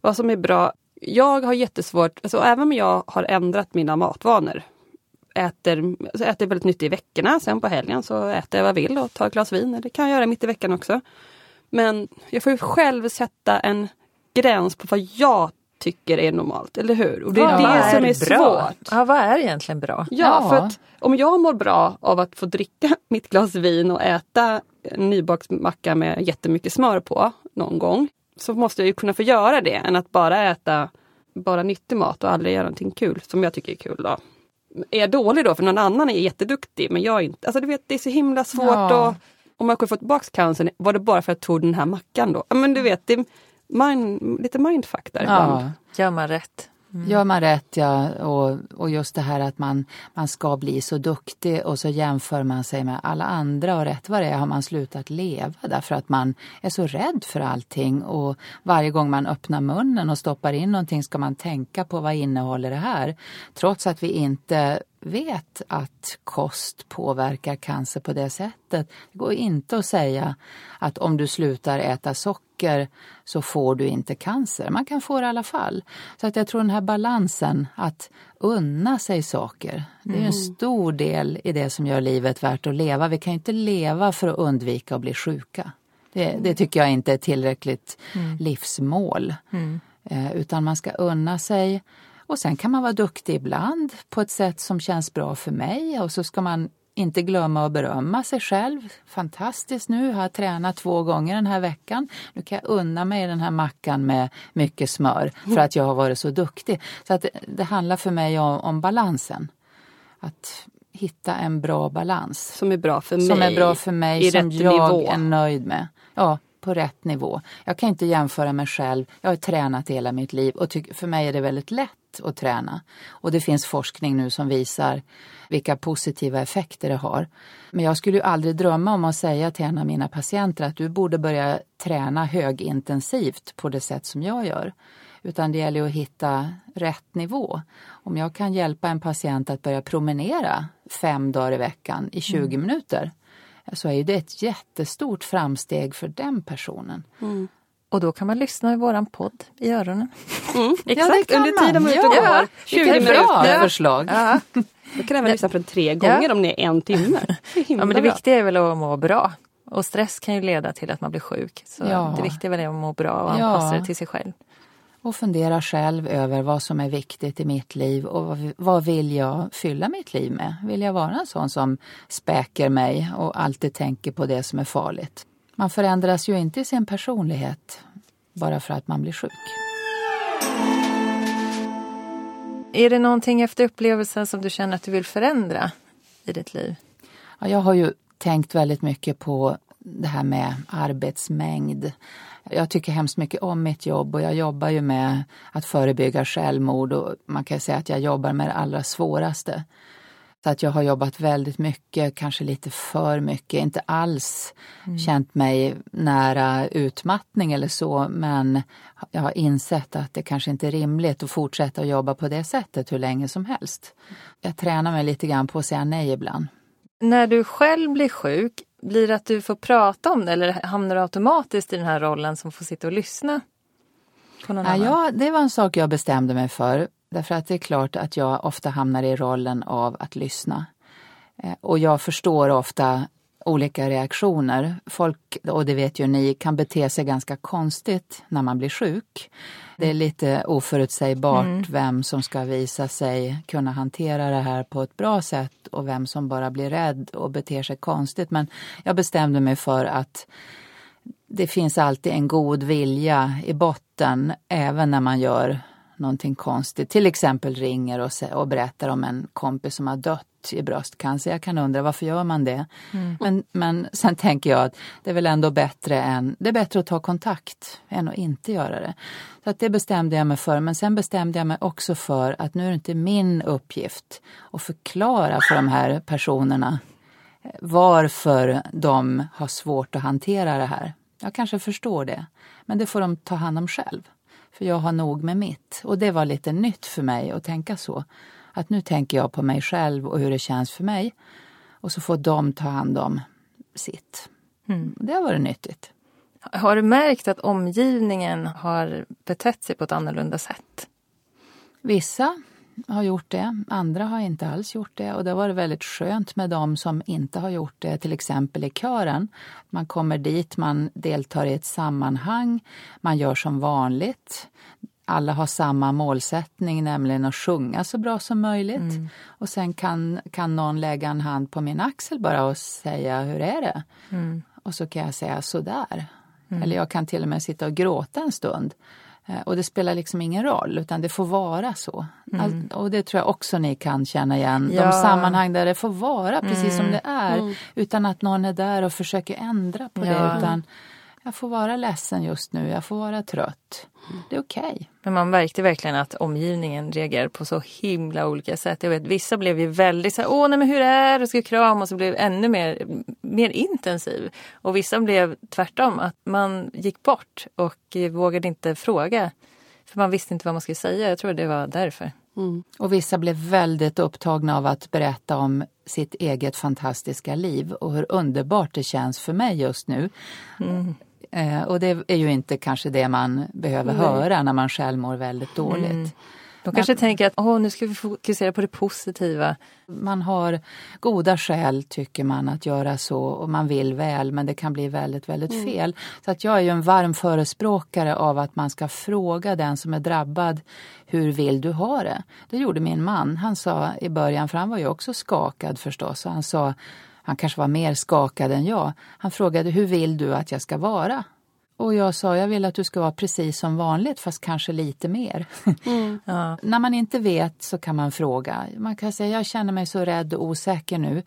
vad som är bra. Jag har jättesvårt, alltså även om jag har ändrat mina matvanor. Äter, äter väldigt nyttigt i veckorna, sen på helgen så äter jag vad jag vill och tar ett glas vin. Det kan jag göra mitt i veckan också. Men jag får ju själv sätta en gräns på vad jag tycker är normalt, eller hur? Och det är Vad det som är bra? svårt. Ja, vad är egentligen bra? Ja, Ja. för att om jag mår bra av att få dricka mitt glas vin och äta en nybakt macka med jättemycket smör på någon gång, så måste jag ju kunna få göra det än att bara äta bara nyttig mat och aldrig göra någonting kul, som jag tycker är kul. Då. Är jag dålig då för någon annan är jätteduktig men jag är inte. Alltså du vet det är så himla svårt Ja. och om jag kunde få tillbaka cancern, var det bara för att jag tog den här mackan då? Men du vet, det är mind, lite mindfuck där ibland. Ja, Gör man rätt? Mm. Gör man rätt, ja. Och, och just det här att man, man ska bli så duktig och så jämför man sig med alla andra och rätt vad det är har man slutat leva därför att man är så rädd för allting och varje gång man öppnar munnen och stoppar in någonting ska man tänka på vad innehåller det här? Trots att vi inte vet att kost påverkar cancer på det sättet. Det går inte att säga att om du slutar äta socker så får du inte cancer. Man kan få det i alla fall. Så att jag tror den här balansen att unna sig saker, det är en stor del i det som gör livet värt att leva. Vi kan ju inte leva för att undvika att bli sjuka. Det, det tycker jag inte är tillräckligt livsmål. Eh, utan man ska unna sig och sen kan man vara duktig ibland på ett sätt som känns bra för mig och så ska man inte glömma att berömma sig själv. Fantastiskt nu, har jag tränat två gånger den här veckan. Nu kan jag unna mig den här mackan med mycket smör för att jag har varit så duktig. Så att det, det handlar för mig om, om balansen. Att hitta en bra balans Som är bra för mig. som är bra för mig, i som rätt jag nivå. är nöjd med. Ja, på rätt nivå. Jag kan inte jämföra mig själv. Jag har tränat hela mitt liv och tyck, för mig är det väldigt lätt att träna. Och det finns forskning nu som visar vilka positiva effekter det har. Men jag skulle ju aldrig drömma om att säga till en av mina patienter att du borde börja träna högintensivt på det sätt som jag gör. Utan det gäller att hitta rätt nivå. Om jag kan hjälpa en patient att börja promenera fem dagar i veckan i 20 minuter så är ju det ett jättestort framsteg för den personen. Och då kan man lyssna i våran podd i öronen. Mm. Ja, det kan Under tiden man är ute man. och Ja, går. 20 Vilket minuter. bra Ja. förslag. Ja. Då kan väl lyssna på den tre gånger om det är en timme. Det ja, men det bra. viktiga är väl att må bra. Och stress kan ju leda till att man blir sjuk. Så Ja. det viktiga är väl att må bra och Ja. anpassa det till sig själv. Och fundera själv över vad som är viktigt i mitt liv och vad, vad vill jag fylla mitt liv med? Vill jag vara en sån som späker mig och alltid tänker på det som är farligt? Man förändras ju inte i sin personlighet bara för att man blir sjuk. Är det någonting efter upplevelsen som du känner att du vill förändra i ditt liv? Ja, jag har ju tänkt väldigt mycket på det här med arbetsmängd. Jag tycker hemskt mycket om mitt jobb och jag jobbar ju med att förebygga självmord och man kan säga att jag jobbar med det allra svåraste. Så att jag har jobbat väldigt mycket, kanske lite för mycket, inte alls känt mig nära utmattning eller så men jag har insett att det kanske inte är rimligt att fortsätta att jobba på det sättet hur länge som helst. Jag tränar mig lite grann på att säga nej ibland. När du själv blir sjuk, blir det att du får prata om det eller hamnar du automatiskt i den här rollen som får sitta och lyssna? Ja, annan? ja, det var en sak jag bestämde mig för. Därför att det är klart att jag ofta hamnar i rollen av att lyssna. Eh, Och jag förstår ofta olika reaktioner. Folk, och det vet ju ni, kan bete sig ganska konstigt när man blir sjuk. Det är lite oförutsägbart vem som ska visa sig kunna hantera det här på ett bra sätt och vem som bara blir rädd och beter sig konstigt. Men jag bestämde mig för att det finns alltid en god vilja i botten även när man gör någonting konstigt. Till exempel ringer och, och berättar om en kompis som har dött i bröstcancer. Jag kan undra varför gör man det? Men, men sen tänker jag att det är väl ändå bättre än, det är bättre att ta kontakt än att inte göra det. Så att det bestämde jag mig för. Men sen bestämde jag mig också för att nu är det inte min uppgift att förklara för de här personerna varför de har svårt att hantera det här. Jag kanske förstår det, men det får de ta hand om själv. För jag har nog med mitt. Och det var lite nytt för mig att tänka så. Att nu tänker jag på mig själv och hur det känns för mig. Och så får de ta hand om sitt. Det har varit nyttigt. Har du märkt att omgivningen har betett sig på ett annorlunda sätt? Vissa har gjort det, andra har inte alls gjort det och det har varit väldigt skönt med dem som inte har gjort det, till exempel i kören. Man kommer dit, man deltar i ett sammanhang, man gör som vanligt. Alla har samma målsättning, nämligen att sjunga så bra som möjligt. Och sen kan, kan någon lägga en hand på min axel bara och säga, hur är det? Och så kan jag säga sådär. Eller jag kan till och med sitta och gråta en stund. Eh, Och det spelar liksom ingen roll, utan det får vara så. All, och det tror jag också ni kan känna igen. Ja. De sammanhang där det får vara precis som det är. Utan att någon är där och försöker ändra på det. Ja. Utan jag får vara ledsen just nu, jag får vara trött. Det är okej. Men man märkte verkligen att omgivningen reagerar på så himla olika sätt. Jag vet, vissa blev ju väldigt så här, åh nej men hur är det, och ska krama och så blev ännu mer, mer intensiv. Och vissa blev tvärtom, att man gick bort och vågade inte fråga. För man visste inte vad man skulle säga, jag tror det var därför. Och vissa blev väldigt upptagna av att berätta om sitt eget fantastiska liv och hur underbart det känns för mig just nu. Eh, och det är ju inte kanske det man behöver höra när man själv mår väldigt dåligt. De kanske tänker att åh, nu ska vi fokusera på det positiva. Man har goda skäl tycker man att göra så och man vill väl men det kan bli väldigt, väldigt fel. Så att jag är ju en varm förespråkare av att man ska fråga den som är drabbad hur vill du ha det? Det gjorde min man. Han sa i början, för han var ju också skakad förstås, och han sa han kanske var mer skakad än jag. Han frågade hur vill du att jag ska vara? Och jag sa jag vill att du ska vara precis som vanligt fast kanske lite mer. Ja. När man inte vet så kan man fråga. Man kan säga jag känner mig så rädd och osäker nu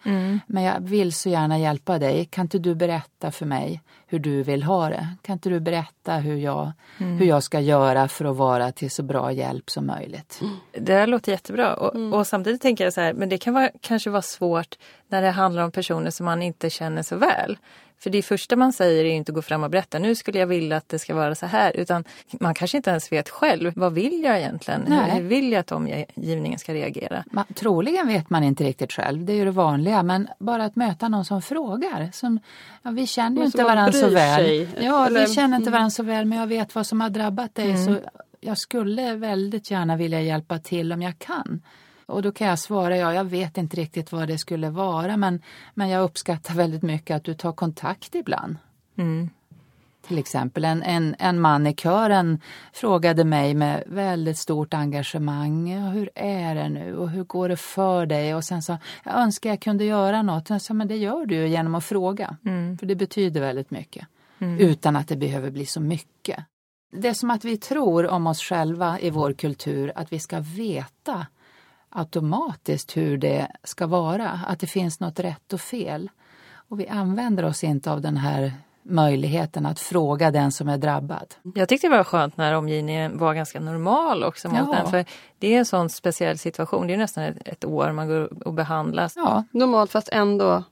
men jag vill så gärna hjälpa dig. Kan inte du berätta för mig hur du vill ha det? Kan inte du berätta hur jag, hur jag ska göra för att vara till så bra hjälp som möjligt? Det här låter jättebra och, och samtidigt tänker jag så här, men det kan vara, kanske vara svårt när det handlar om personer som man inte känner så väl. För det första man säger är inte att gå fram och berätta, nu skulle jag vilja att det ska vara så här, utan man kanske inte ens vet själv, vad vill jag egentligen? Hur, Nej. hur vill jag att omgivningen ska reagera? Man, troligen vet man inte riktigt själv, det är ju det vanliga, men bara att möta någon som frågar. Som, ja, vi känner ju inte varandra så väl. sig. Ja, Eller- vi känner inte varandra så väl, men jag vet vad som har drabbat dig. Så jag skulle väldigt gärna vilja hjälpa till om jag kan. Och då kan jag svara, ja, jag vet inte riktigt vad det skulle vara, men, men jag uppskattar väldigt mycket att du tar kontakt ibland. Till exempel en, en, en man i kören frågade mig med väldigt stort engagemang. Hur är det nu och hur går det för dig? Och sen sa jag önskar jag kunde göra något. Jag sa, men det gör du genom att fråga. För det betyder väldigt mycket. Utan att det behöver bli så mycket. Det är som att vi tror om oss själva i vår kultur att vi ska veta automatiskt hur det ska vara. Att det finns något rätt och fel. Och vi använder oss inte av den här möjligheten att fråga den som är drabbad. Jag tyckte det var skönt när omgivningen var ganska normal också mot Ja. den, för det är en sån speciell situation, det är nästan ett, ett år man går och behandlas. Ja, Normalt fast ändå...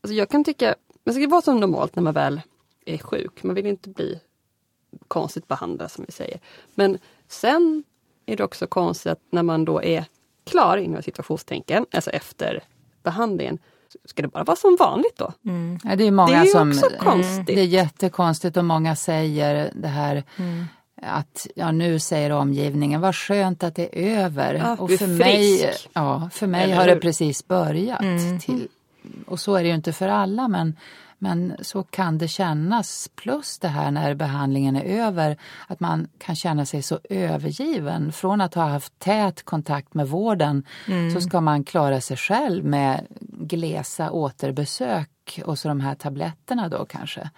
Alltså jag kan tycka, men det ska vara som normalt när man väl är sjuk. Man vill inte bli konstigt behandlad som vi säger. Men sen är det också konstigt att när man då är klar inom situationstänken, alltså efter behandlingen, ska det bara vara som vanligt då? Ja, det är många Det är som... också konstigt. Det är jättekonstigt och många säger det här Mm. att ja, nu säger omgivningen vad skönt att det är över. Ja, och för mig, ja, för mig Eller har hur? det precis börjat. Till, och så är det ju inte för alla men, men så kan det kännas. Plus det här när behandlingen är över att man kan känna sig så övergiven. Från att ha haft tät kontakt med vården så ska man klara sig själv med glesa återbesök och så de här tabletterna då kanske.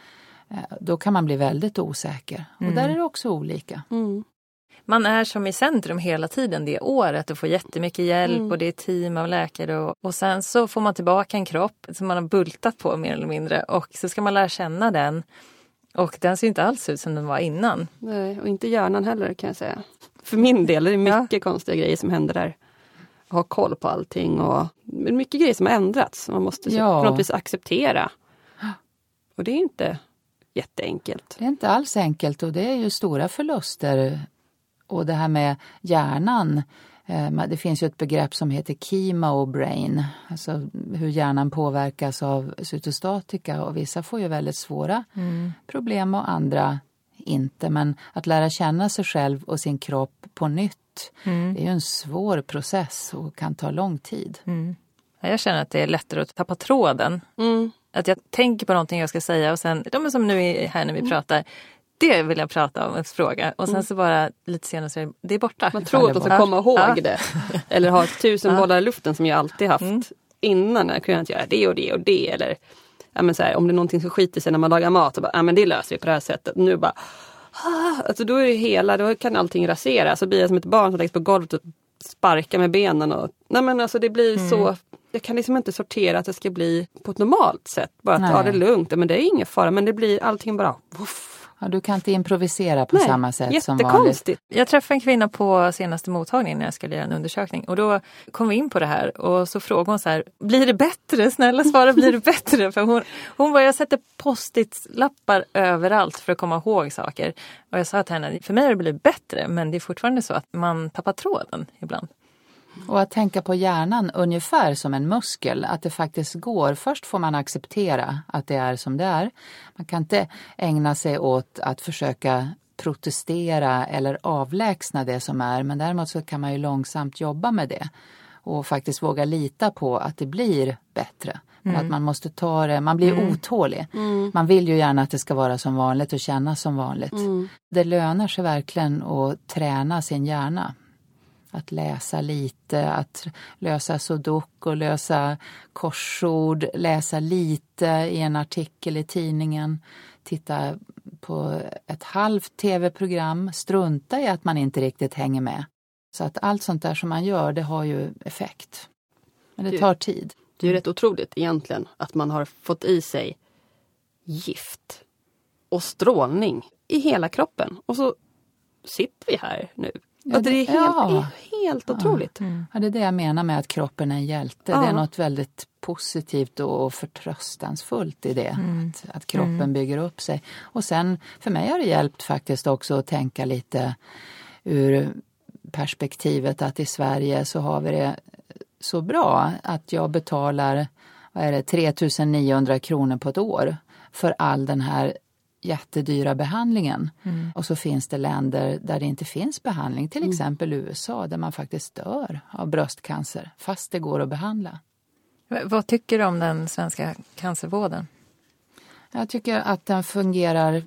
Eh, Då kan man bli väldigt osäker. Och där är det också olika. Man är som i centrum hela tiden det året och får jättemycket hjälp och det är team av läkare och, och sen så får man tillbaka en kropp som man har bultat på mer eller mindre och så ska man lära känna den. Och den ser inte alls ut som den var innan. Nej, och inte hjärnan heller kan jag säga. För min del är det mycket konstiga grejer som händer där. Ha koll på allting och men mycket grejer som har ändrats. som Man måste Ja. på något vis acceptera. Och det är inte jätteenkelt. Det är inte alls enkelt och det är ju stora förluster. Och det här med hjärnan, Eh, Det finns ju ett begrepp som heter chemo brain, alltså hur hjärnan påverkas av cytostatika och vissa får ju väldigt svåra problem och andra inte. Men att lära känna sig själv och sin kropp på nytt, det är ju en svår process och kan ta lång tid. Ja, Jag känner att det är lättare att tappa tråden. Mm. Att jag tänker på någonting jag ska säga och sen, de är som nu är här när vi pratar, det vill jag prata om, en fråga. Och sen så bara lite senare så är det, borta. Man tror att man ska komma ihåg Ja. det. Eller ha tusen bollar i luften som jag alltid haft Mm. innan. Jag kunde inte göra det och det och det. Eller ja, men så här, om det är någonting som skiter sig när man lagar mat. Så bara, ja, men det löser vi på det här sättet. Nu bara ah, alltså då är det hela, då kan allting raseras. Så blir jag som ett barn som läggs på golvet och sparkar med benen. Och, nej men alltså det blir Mm. så jag kan liksom inte sortera att det ska bli på ett normalt sätt. Bara att ja, det lugnt, men det är ingen fara. Men det blir allting bara voff. Ja, du kan inte improvisera på Nej, samma sätt som vanligt. Jag träffade en kvinna på senaste mottagningen när jag skulle göra en undersökning och då kom vi in på det här och så frågade hon så här, blir det bättre? Snälla svara, blir det bättre? För hon, hon bara, jag sätter post-it-lappar överallt för att komma ihåg saker. Och jag sa till henne, för mig har det blivit bättre men det är fortfarande så att man tappar tråden ibland. Och att tänka på hjärnan ungefär som en muskel, att det faktiskt går. Först får man acceptera att det är som det är. Man kan inte ägna sig åt att försöka protestera eller avlägsna det som är, men däremot så kan man ju långsamt jobba med det och faktiskt våga lita på att det blir bättre. Men att man måste ta det, man blir otålig. Man vill ju gärna att det ska vara som vanligt och kännas som vanligt. Det lönar sig verkligen att träna sin hjärna. Att läsa lite, att lösa sudoku, lösa korsord, läsa lite i en artikel i tidningen, titta på ett halvt tv-program, strunta i att man inte riktigt hänger med. Så att allt sånt där som man gör, det har ju effekt. Men det tar tid. Det är rätt otroligt egentligen att man har fått i sig gift och strålning i hela kroppen. Och så sitter vi här nu. Ja, och det är det- helt, ja. helt otroligt. Ja, det är det jag menar med att kroppen är en hjälte. Ja. Det är något väldigt positivt och förtröstansfullt i det. Att, att kroppen bygger upp sig. Och sen, för mig har det hjälpt faktiskt också att tänka lite ur perspektivet att i Sverige så har vi det så bra att jag betalar vad är det, 3900 kronor på ett år för all den här jättedyra behandlingen. Och så finns det länder där det inte finns behandling, till exempel USA där man faktiskt dör av bröstcancer fast det går att behandla. Vad tycker du om den svenska cancervården? Jag tycker att den fungerar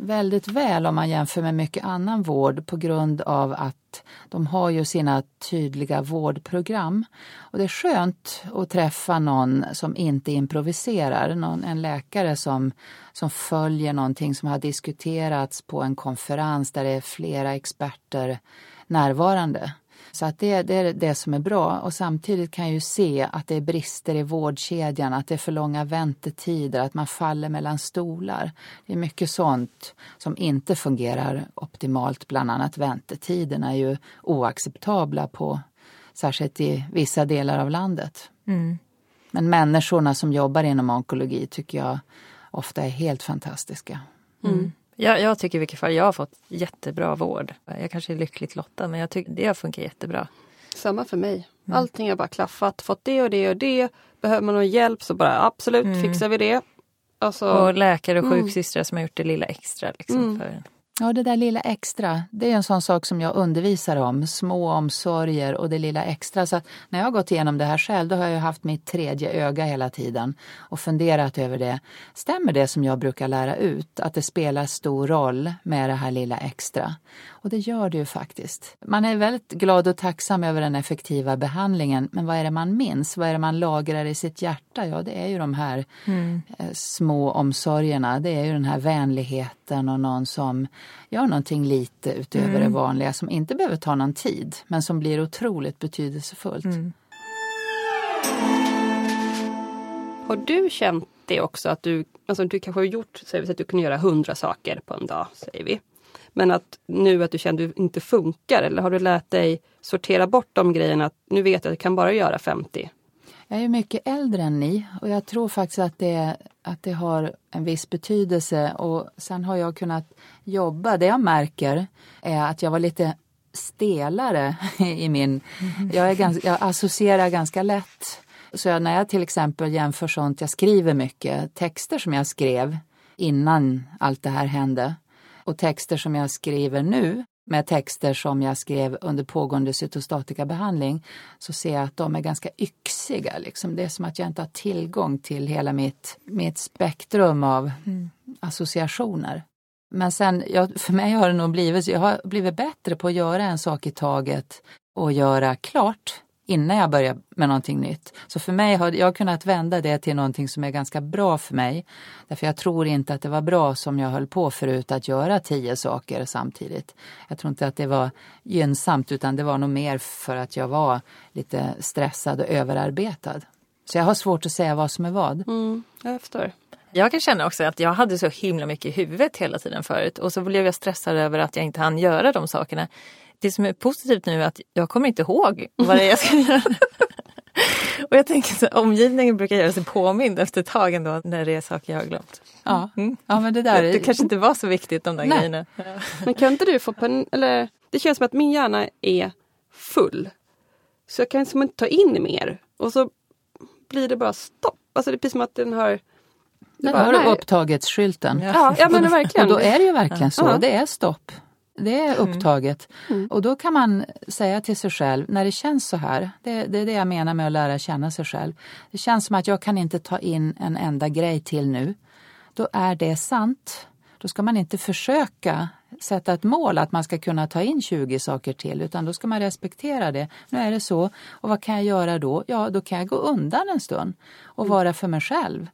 väldigt väl om man jämför med mycket annan vård på grund av att de har ju sina tydliga vårdprogram. Och det är skönt att träffa någon som inte improviserar, någon, en läkare som, som följer någonting som har diskuterats på en konferens där det är flera experter närvarande. Så att det, det är det som är bra och samtidigt kan jag ju se att det är brister i vårdkedjan, att det är för långa väntetider, att man faller mellan stolar. Det är mycket sånt som inte fungerar optimalt, bland annat väntetiderna är ju oacceptabla på särskilt i vissa delar av landet. Men människorna som jobbar inom onkologi tycker jag ofta är helt fantastiska. Jag, jag tycker i vilket fall jag har fått jättebra vård. Jag kanske är lyckligt lottad men jag tycker det har funkat jättebra. Samma för mig. Allting har bara klaffat. Fått det och det och det. Behöver man någon hjälp så bara absolut fixar vi det. Alltså, Och läkare och sjuksystrar som har gjort det lilla extra. Liksom, för, Ja, det där lilla extra, det är en sån sak som jag undervisar om. Små omsorger och det lilla extra. Så när jag har gått igenom det här själv, då har jag haft mitt tredje öga hela tiden och funderat över det. Stämmer det som jag brukar lära ut, att det spelar stor roll med det här lilla extra? Och det gör det ju faktiskt. Man är väldigt glad och tacksam över den effektiva behandlingen, men vad är det man minns? Vad är det man lagrar i sitt hjärta? Ja, det är ju de här eh, små omsorgerna. Det är ju den här vänligheten och någon som gör någonting lite utöver det vanliga som inte behöver ta någon tid men som blir otroligt betydelsefullt. Har du känt det också att du, alltså du kanske har gjort, säger vi att du kan göra hundra saker på en dag, säger vi. Men att nu att du känner att du inte funkar eller har du lärt dig sortera bort de grejerna att nu vet jag att jag kan bara göra 50? Jag är mycket äldre än ni och jag tror faktiskt att det, att det har en viss betydelse och sen har jag kunnat jobba. Det jag märker är att jag var lite stelare i min... Jag, är ganska, jag associerar ganska lätt. Så jag, när jag till exempel jämför sånt, jag skriver mycket, texter som jag skrev innan allt det här hände och texter som jag skriver nu med texter som jag skrev under pågående cytostatikabehandling så ser jag att de är ganska yxiga. Liksom. Det är som att jag inte har tillgång till hela mitt, mitt spektrum av mm. associationer. Men sen, ja, för mig har det nog blivit, jag har blivit bättre på att göra en sak i taget och göra klart innan jag börjar med någonting nytt. Så för mig har jag kunnat vända det till någonting som är ganska bra för mig. Därför jag tror inte att det var bra som jag höll på förut att göra tio saker samtidigt. Jag tror inte att det var gynnsamt utan det var nog mer för att jag var lite stressad och överarbetad. Så jag har svårt att säga vad som är vad. Mm, jag förstår. Jag kan känna också att jag hade så himla mycket i huvudet hela tiden förut och så blev jag stressad över att jag inte hann göra de sakerna det som är positivt nu är att jag kommer inte ihåg vad det är jag ska göra. Och jag tänker så omgivningen brukar göra sig påmind efter ett tag ändå när det är saker jag har glömt. Ja, mm. ja men det där det, det kanske inte var så viktigt de där Nej. grejerna. Ja. Men kan inte du få pen eller det känns som att min hjärna är full. Så jag kan liksom inte ta in mer och så blir det bara stopp. Alltså det är precis som att den har den har upptaget-skylten. Ja, ja men verkligen. Och då är det ju verkligen så, ja. det är stopp. Det är mm. upptaget. Mm. Mm. Och då kan man säga till sig själv, när det känns så här, det, det, är det jag menar med att lära känna sig själv. Det känns som att jag kan inte ta in en enda grej till nu. Då är det sant. Då ska man inte försöka sätta ett mål att man ska kunna ta in 20 saker till utan då ska man respektera det. Nu är det så. Och vad kan jag göra då? Ja, då kan jag gå undan en stund och mm. vara för mig själv.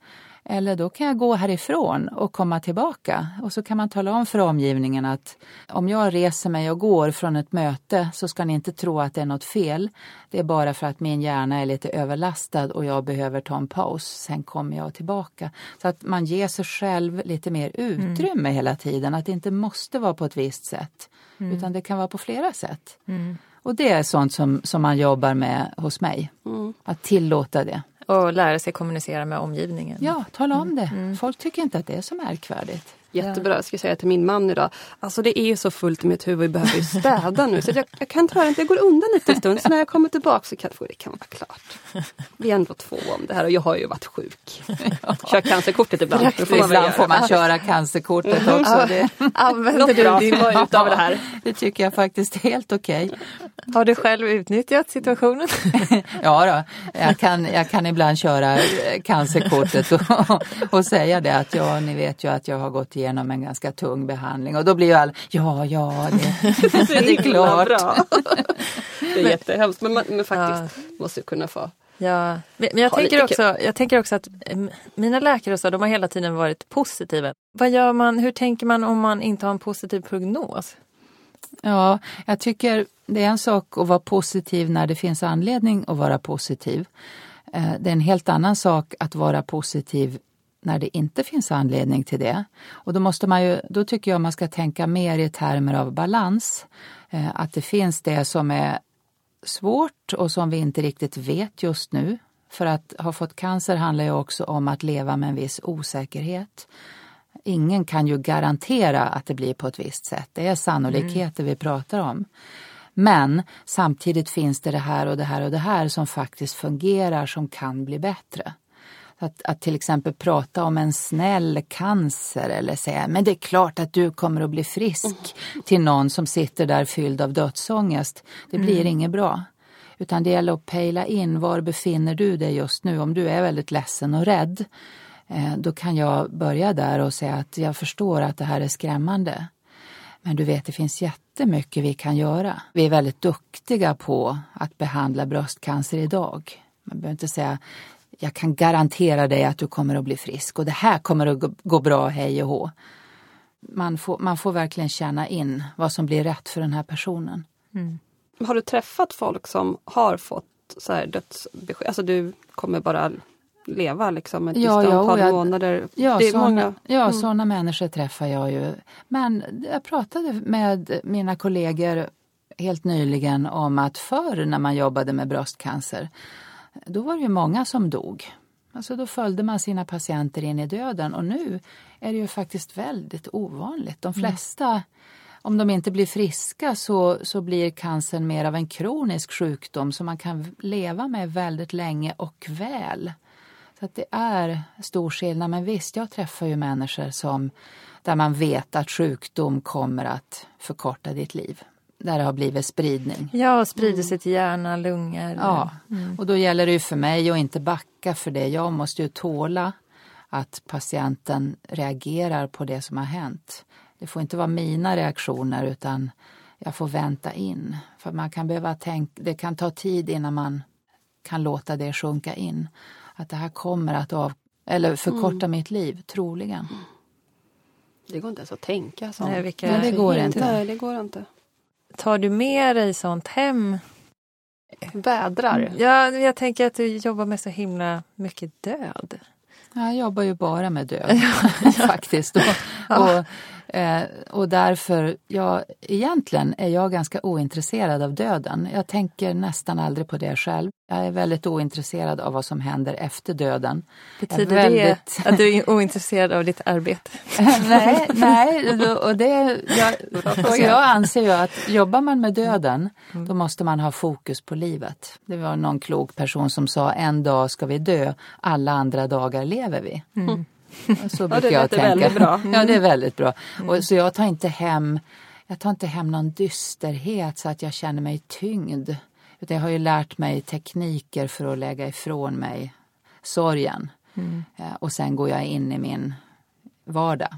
Eller då kan jag gå härifrån och komma tillbaka. Och så kan man tala om för omgivningen att om jag reser mig och går från ett möte så ska ni inte tro att det är något fel. Det är bara för att min hjärna är lite överlastad och jag behöver ta en paus. Sen kommer jag tillbaka. Så att man ger sig själv lite mer utrymme mm. hela tiden. Att det inte måste vara på ett visst sätt. Mm. Utan det kan vara på flera sätt. Mm. Och det är sånt som, som man jobbar med hos mig. Mm. Att tillåta det. Och lära sig kommunicera med omgivningen. Ja, tala om det. Mm. Folk tycker inte att det är så märkvärdigt. Jättebra, jag ska säga till min man idag. Alltså det är ju så fullt i mitt huvud, vi behöver ju städa nu. Så jag, jag kan ta det, jag går undan lite en stund. Så när jag kommer tillbaka så kan det kan vara klart. Vi är ändå två om det här och jag har ju varit sjuk. Kör cancerkortet ibland. Får man ibland får man köra cancerkortet också. Det. Använder du din utav det här? Det tycker jag faktiskt är helt okej. Okay. Har du själv utnyttjat situationen? ja, då. Jag, kan, jag kan ibland köra cancerkortet och, och säga det att ja, ni vet ju att jag har gått igenom en ganska tung behandling och då blir ju alla, ja, ja, det, det är klart. Bra. det är jättehemskt men, man, men faktiskt ja. måste kunna få Ja, men jag tänker, också, jag tänker också att mina läkare så, de har hela tiden varit positiva. Vad gör man, hur tänker man om man inte har en positiv prognos? Ja, jag tycker det är en sak att vara positiv när det finns anledning att vara positiv. Eh, det är en helt annan sak att vara positiv när det inte finns anledning till det. Och då, måste man ju, då tycker jag man ska tänka mer i termer av balans. Eh, att det finns det som är svårt och som vi inte riktigt vet just nu. För att ha fått cancer handlar ju också om att leva med en viss osäkerhet. Ingen kan ju garantera att det blir på ett visst sätt. Det är sannolikheter mm. vi pratar om. Men samtidigt finns det det här och det här och det här som faktiskt fungerar som kan bli bättre. Att, att till exempel prata om en snäll cancer eller säga men det är klart att du kommer att bli frisk mm. till någon som sitter där fylld av dödsångest. Det blir mm. inget bra. Utan det gäller att pejla in var befinner du dig just nu. Om du är väldigt ledsen och rädd eh, då kan jag börja där och säga att jag förstår att det här är skrämmande. Men du vet, det finns jättemycket vi kan göra. Vi är väldigt duktiga på att behandla bröstcancer idag. Man behöver inte säga jag kan garantera dig att du kommer att bli frisk och det här kommer att gå bra hej och hå. Man får, man får verkligen känna in vad som blir rätt för den här personen. Mm. Har du träffat folk som har fått så här dödsbesked? Alltså du kommer bara leva liksom ett ja, visst antal ja, månader. Ja, det är såna, många. ja mm. sådana människor träffar jag ju. Men jag pratade med mina kollegor helt nyligen om att förr när man jobbade med bröstcancer då var det ju många som dog. Alltså då följde man sina patienter in i döden och nu är det ju faktiskt väldigt ovanligt. De mm. flesta mm. om de inte blir friska så, så blir cancern mer av en kronisk sjukdom som man kan leva med väldigt länge och väl. Så att det är stor skillnad. Men visst, jag träffar ju människor som där man vet att sjukdom kommer att förkorta ditt liv. Där det har blivit spridning. Ja, och sprider sig till hjärna, lungor. Ja, och då gäller det ju för mig att inte backa för det. Jag måste ju tåla att patienten reagerar på det som har hänt. Det får inte vara mina reaktioner utan jag får vänta in. För man kan behöva tänka, det kan ta tid innan man kan låta det sjunka in. Att det här kommer att av, eller förkorta mitt liv, troligen. Det går inte ens att tänka sånt. Nej, vilka- Nej, det går inte. Nej, det går inte. Tar du med dig sånt hem? Vädrar. Ja, jag tänker att du jobbar med så himla mycket död. Jag jobbar ju bara med död faktiskt. Och, och, eh, och därför, ja, egentligen är jag ganska ointresserad av döden. Jag tänker nästan aldrig på det själv. Jag är väldigt ointresserad av vad som händer efter döden. Betyder väldigt- det att du är ointresserad av ditt arbete? nej, nej, och det, jag, och jag anser ju att jobbar man med döden då måste man ha fokus på livet. Det var någon klok person som sa en dag ska vi dö, alla andra dagar lever vi. Så brukar det jag tänka. bra. Ja, det är väldigt bra. Och, så jag tar inte hem jag tar inte hem någon dysterhet så att jag känner mig tyngd. Utan jag har ju lärt mig tekniker för att lägga ifrån mig sorgen. Eh, Och sen går jag in i min vardag.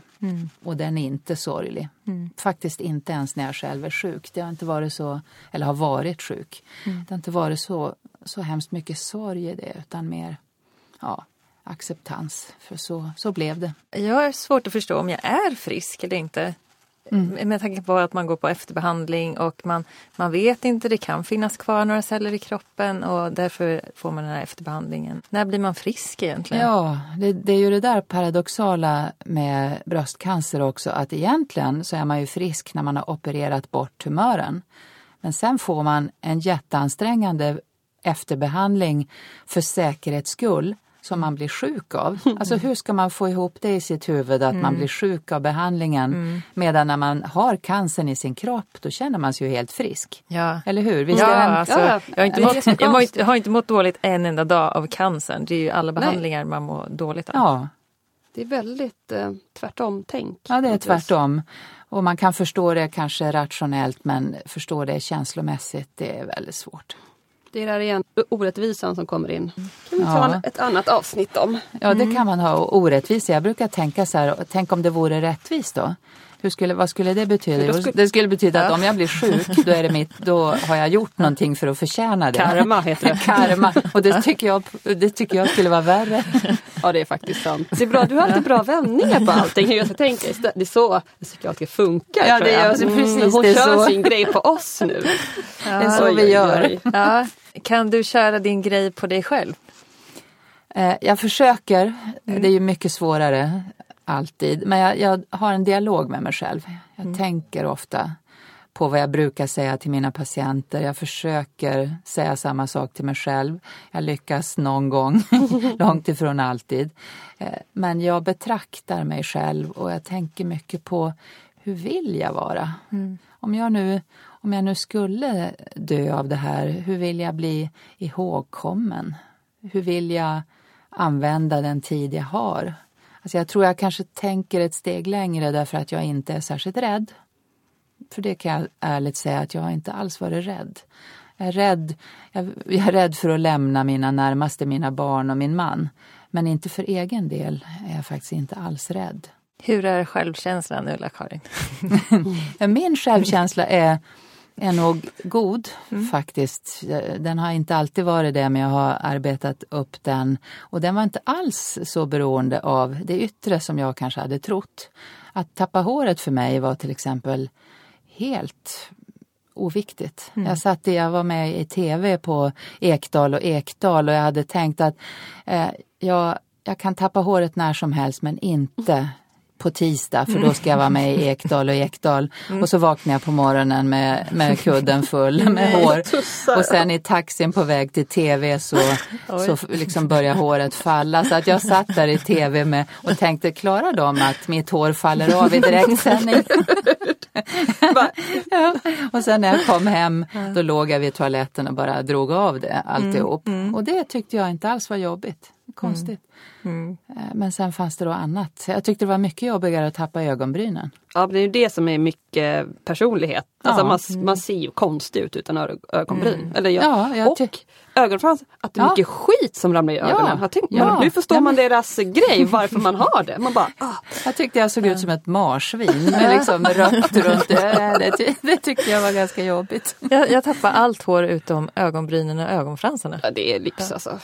Och den är inte sorglig. Faktiskt inte ens när jag själv är sjuk. Det har inte varit så, eller har varit sjuk. Det har inte varit så, så hemskt mycket sorg i det utan mer ja, acceptans. För så, så blev det. Jag har svårt att förstå om jag är frisk eller inte. Med tanke på att man går på efterbehandling och man, man vet inte, det kan finnas kvar några celler i kroppen och därför får man den här efterbehandlingen. När blir man frisk egentligen? Ja, det, det är ju det där paradoxala med bröstcancer också att egentligen så är man ju frisk när man har opererat bort tumören. Men sen får man en jätteansträngande efterbehandling för säkerhets skull som man blir sjuk av. Alltså hur ska man få ihop det i sitt huvud att man blir sjuk av behandlingen medan när man har cancern i sin kropp då känner man sig ju helt frisk. Ja. Eller hur? Visst Ja, är en- alltså, ja, jag, har inte mått, jag, har inte, jag har inte mått dåligt en enda dag av cancern. Det är ju alla behandlingar man mår dåligt av. ja. Det är väldigt eh, tvärtom-tänk. Ja, det är tvärtom. Och man kan förstå det kanske rationellt men förstå det känslomässigt, det är väldigt svårt. Det är där igen, orättvisan som kommer in. kan vi ta Ja. ett annat avsnitt om. Ja, det kan man ha. Och orättvisa, jag brukar tänka så här, tänk om det vore rättvist då? Hur skulle, vad skulle det betyda? Skulle- Det skulle betyda att Ja. om jag blir sjuk, då, är det mitt, då har jag gjort någonting för att förtjäna det. Karma heter det. Karma. Och det tycker, jag, det tycker jag skulle vara värre. Ja det är faktiskt sant. Det är bra, du har alltid bra vändningar på allting. Jag tänka, det är så psykiatriker funkar. Ja, det jag. gör- precis, hon det är kör så. sin grej på oss nu. Det är så Oj, vi oj, gör. oj. Ja. Kan du köra din grej på dig själv? Eh, Jag försöker. Det är ju mycket svårare alltid. Men jag, jag har en dialog med mig själv. Jag tänker ofta på vad jag brukar säga till mina patienter. Jag försöker säga samma sak till mig själv. Jag lyckas någon gång, långt ifrån alltid. Eh, Men jag betraktar mig själv och jag tänker mycket på hur vill jag vara? Om, jag nu, om jag nu skulle dö av det här, hur vill jag bli ihågkommen? Hur vill jag använda den tid jag har? Alltså jag tror jag kanske tänker ett steg längre därför att jag inte är särskilt rädd. För det kan jag ärligt säga att jag har inte alls varit rädd. Jag är rädd, jag, jag är rädd för att lämna mina närmaste, mina barn och min man. Men inte för egen del är jag faktiskt inte alls rädd. Hur är självkänslan Ulla-Karin? Min självkänsla är, är nog god faktiskt. Den har inte alltid varit det men jag har arbetat upp den. Och den var inte alls så beroende av det yttre som jag kanske hade trott. Att tappa håret för mig var till exempel helt oviktigt. Jag satt jag var med i tv på Ekdal och Ekdal och jag hade tänkt att eh, jag, jag kan tappa håret när som helst men inte på tisdag för då ska jag vara med i Ekdal och Ekdal. Och så vaknar jag på morgonen med, med kudden full med hår. Och sen i taxin på väg till tv så, så liksom börjar håret falla. Så att jag satt där i tv med och tänkte, klarar de att mitt hår faller av i direktsändning? ja. Och sen när jag kom hem då låg jag vid toaletten och bara drog av det alltihop. Mm, mm. Och det tyckte jag inte alls var jobbigt. Konstigt. Mm. mm. Men sen fanns det då annat. Jag tyckte det var mycket jobbigare att tappa ögonbrynen. Ja, det är ju det som är mycket personlighet. Alltså man, mm. man ser ju konstig ut utan ögonbryn. Mm. Eller jag. Ja, och ögonfrans, att det är ja. mycket skit som ramlar i ögonen. Ja. Tänkt, ja. Nu förstår man deras grej, varför man har det. Man bara, ah. Jag tyckte jag såg ut som ett marsvin med liksom rött runt. Det, det tyckte jag var ganska jobbigt. Jag, jag tappade allt hår utom ögonbrynen och ögonfransarna. Ja, det är lyx alltså.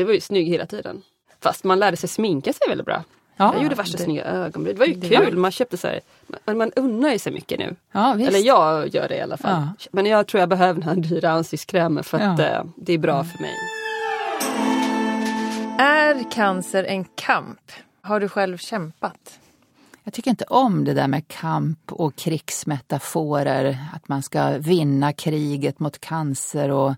Det var ju snygg hela tiden. Fast man lärde sig sminka sig väldigt bra. Ja, jag gjorde värsta det, snygga ögonbryn. Det var ju det kul. Var... Man köpte så här, man, man unnar sig mycket nu. Ja, Eller jag gör det i alla fall. Ja. Men jag tror jag behöver den här dyra ansiktskrämen för att ja. uh, det är bra mm. för mig. Är cancer en kamp? Har du själv kämpat? Jag tycker inte om det där med kamp och krigsmetaforer. Att man ska vinna kriget mot cancer och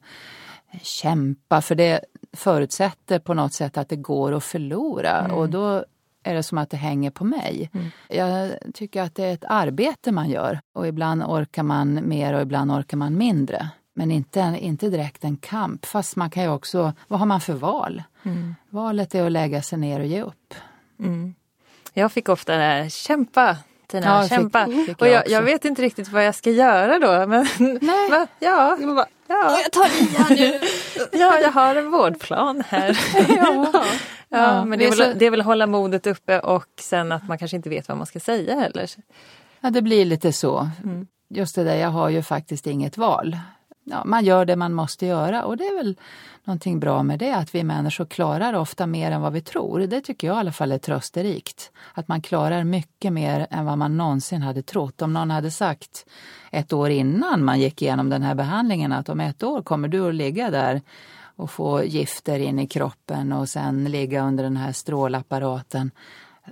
kämpa. För det förutsätter på något sätt att det går att förlora mm. och då är det som att det hänger på mig. Mm. Jag tycker att det är ett arbete man gör och ibland orkar man mer och ibland orkar man mindre. Men inte, inte direkt en kamp, fast man kan ju också, vad har man för val? Mm. Valet är att lägga sig ner och ge upp. Mm. Jag fick ofta det här, kämpa Tina, ja, kämpa. Fick, fick och jag, jag, vet inte riktigt vad jag ska göra då. Men, Nej. Va, ja, bara, ja. jag tar i nu. ja, jag har en vårdplan här. ja. Ja, men det är, väl, det är väl hålla modet uppe och sen att man kanske inte vet vad man ska säga heller. Ja, det blir lite så. Mm. Just det där, jag har ju faktiskt inget val. Ja, man gör det man måste göra och det är väl någonting bra med det, att vi människor klarar ofta mer än vad vi tror. Det tycker jag i alla fall är trösterikt. Att man klarar mycket mer än vad man någonsin hade trott. Om någon hade sagt ett år innan man gick igenom den här behandlingen att om ett år kommer du att ligga där och få gifter in i kroppen och sen ligga under den här strålapparaten.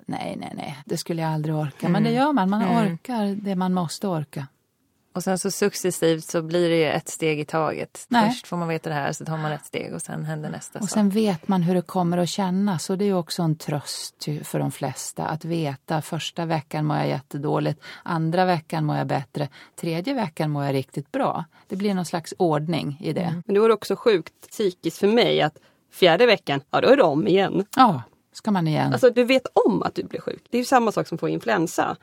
Nej, nej, nej, det skulle jag aldrig orka. Mm. Men det gör man, man mm. orkar det man måste orka. Och sen så successivt så blir det ett steg i taget. Nej. Först får man veta det här, så tar man ett steg och sen händer nästa. Och sen vet man hur det kommer att kännas och det är också en tröst för de flesta att veta första veckan mår jag jättedåligt, andra veckan mår jag bättre, tredje veckan mår jag riktigt bra. Det blir någon slags ordning i det. Mm. Men det var också sjukt psykiskt för mig att fjärde veckan, ja då är det om igen. Ja, ska man igen. Alltså du vet om att du blir sjuk. Det är samma sak som att få influensa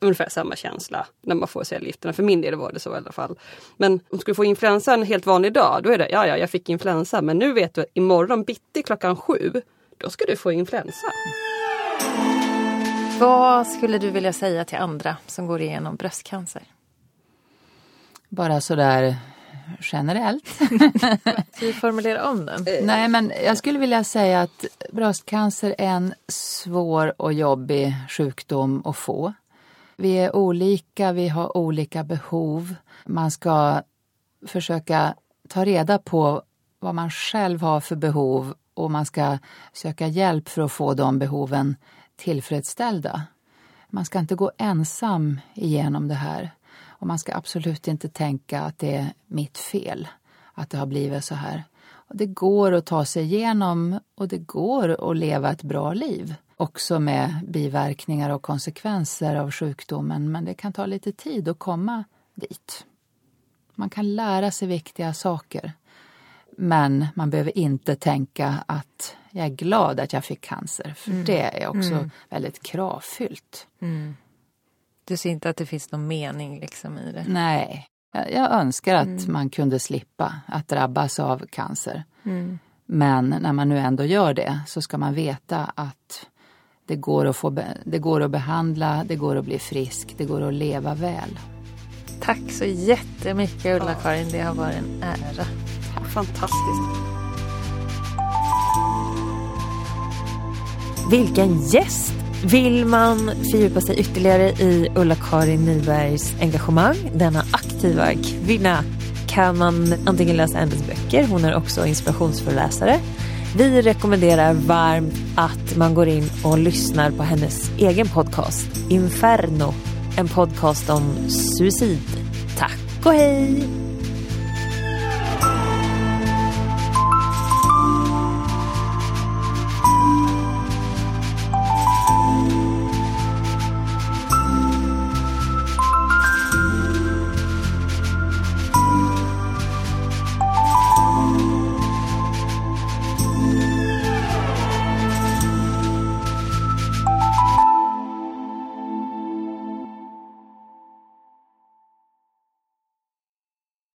ungefär samma känsla när man får cellgifterna. För min del var det så i alla fall. Men om du skulle få influensa en helt vanlig dag, då är det ja, ja, jag fick influensa. Men nu vet du att imorgon bitti klockan sju, då ska du få influensa. Vad skulle du vilja säga till andra som går igenom bröstcancer? Bara sådär generellt. Ska vi formulera om den? Nej, men jag skulle vilja säga att bröstcancer är en svår och jobbig sjukdom att få. Vi är olika, vi har olika behov. Man ska försöka ta reda på vad man själv har för behov och man ska söka hjälp för att få de behoven tillfredsställda. Man ska inte gå ensam igenom det här och man ska absolut inte tänka att det är mitt fel att det har blivit så här. Det går att ta sig igenom och det går att leva ett bra liv också med biverkningar och konsekvenser av sjukdomen men det kan ta lite tid att komma dit. Man kan lära sig viktiga saker men man behöver inte tänka att jag är glad att jag fick cancer för mm. det är också mm. väldigt kravfyllt. Mm. Du ser inte att det finns någon mening liksom i det? Nej, jag, jag önskar att mm. man kunde slippa att drabbas av cancer. Mm. Men när man nu ändå gör det så ska man veta att det går, att få, det går att behandla, det går att bli frisk, det går att leva väl. Tack så jättemycket Ulla-Karin, det har varit en ära. Fantastiskt. Vilken gäst! Vill man fördjupa sig ytterligare i Ulla-Karin Nybergs engagemang, denna aktiva kvinna, kan man antingen läsa hennes böcker, hon är också inspirationsföreläsare, vi rekommenderar varmt att man går in och lyssnar på hennes egen podcast Inferno. En podcast om suicid. Tack och hej!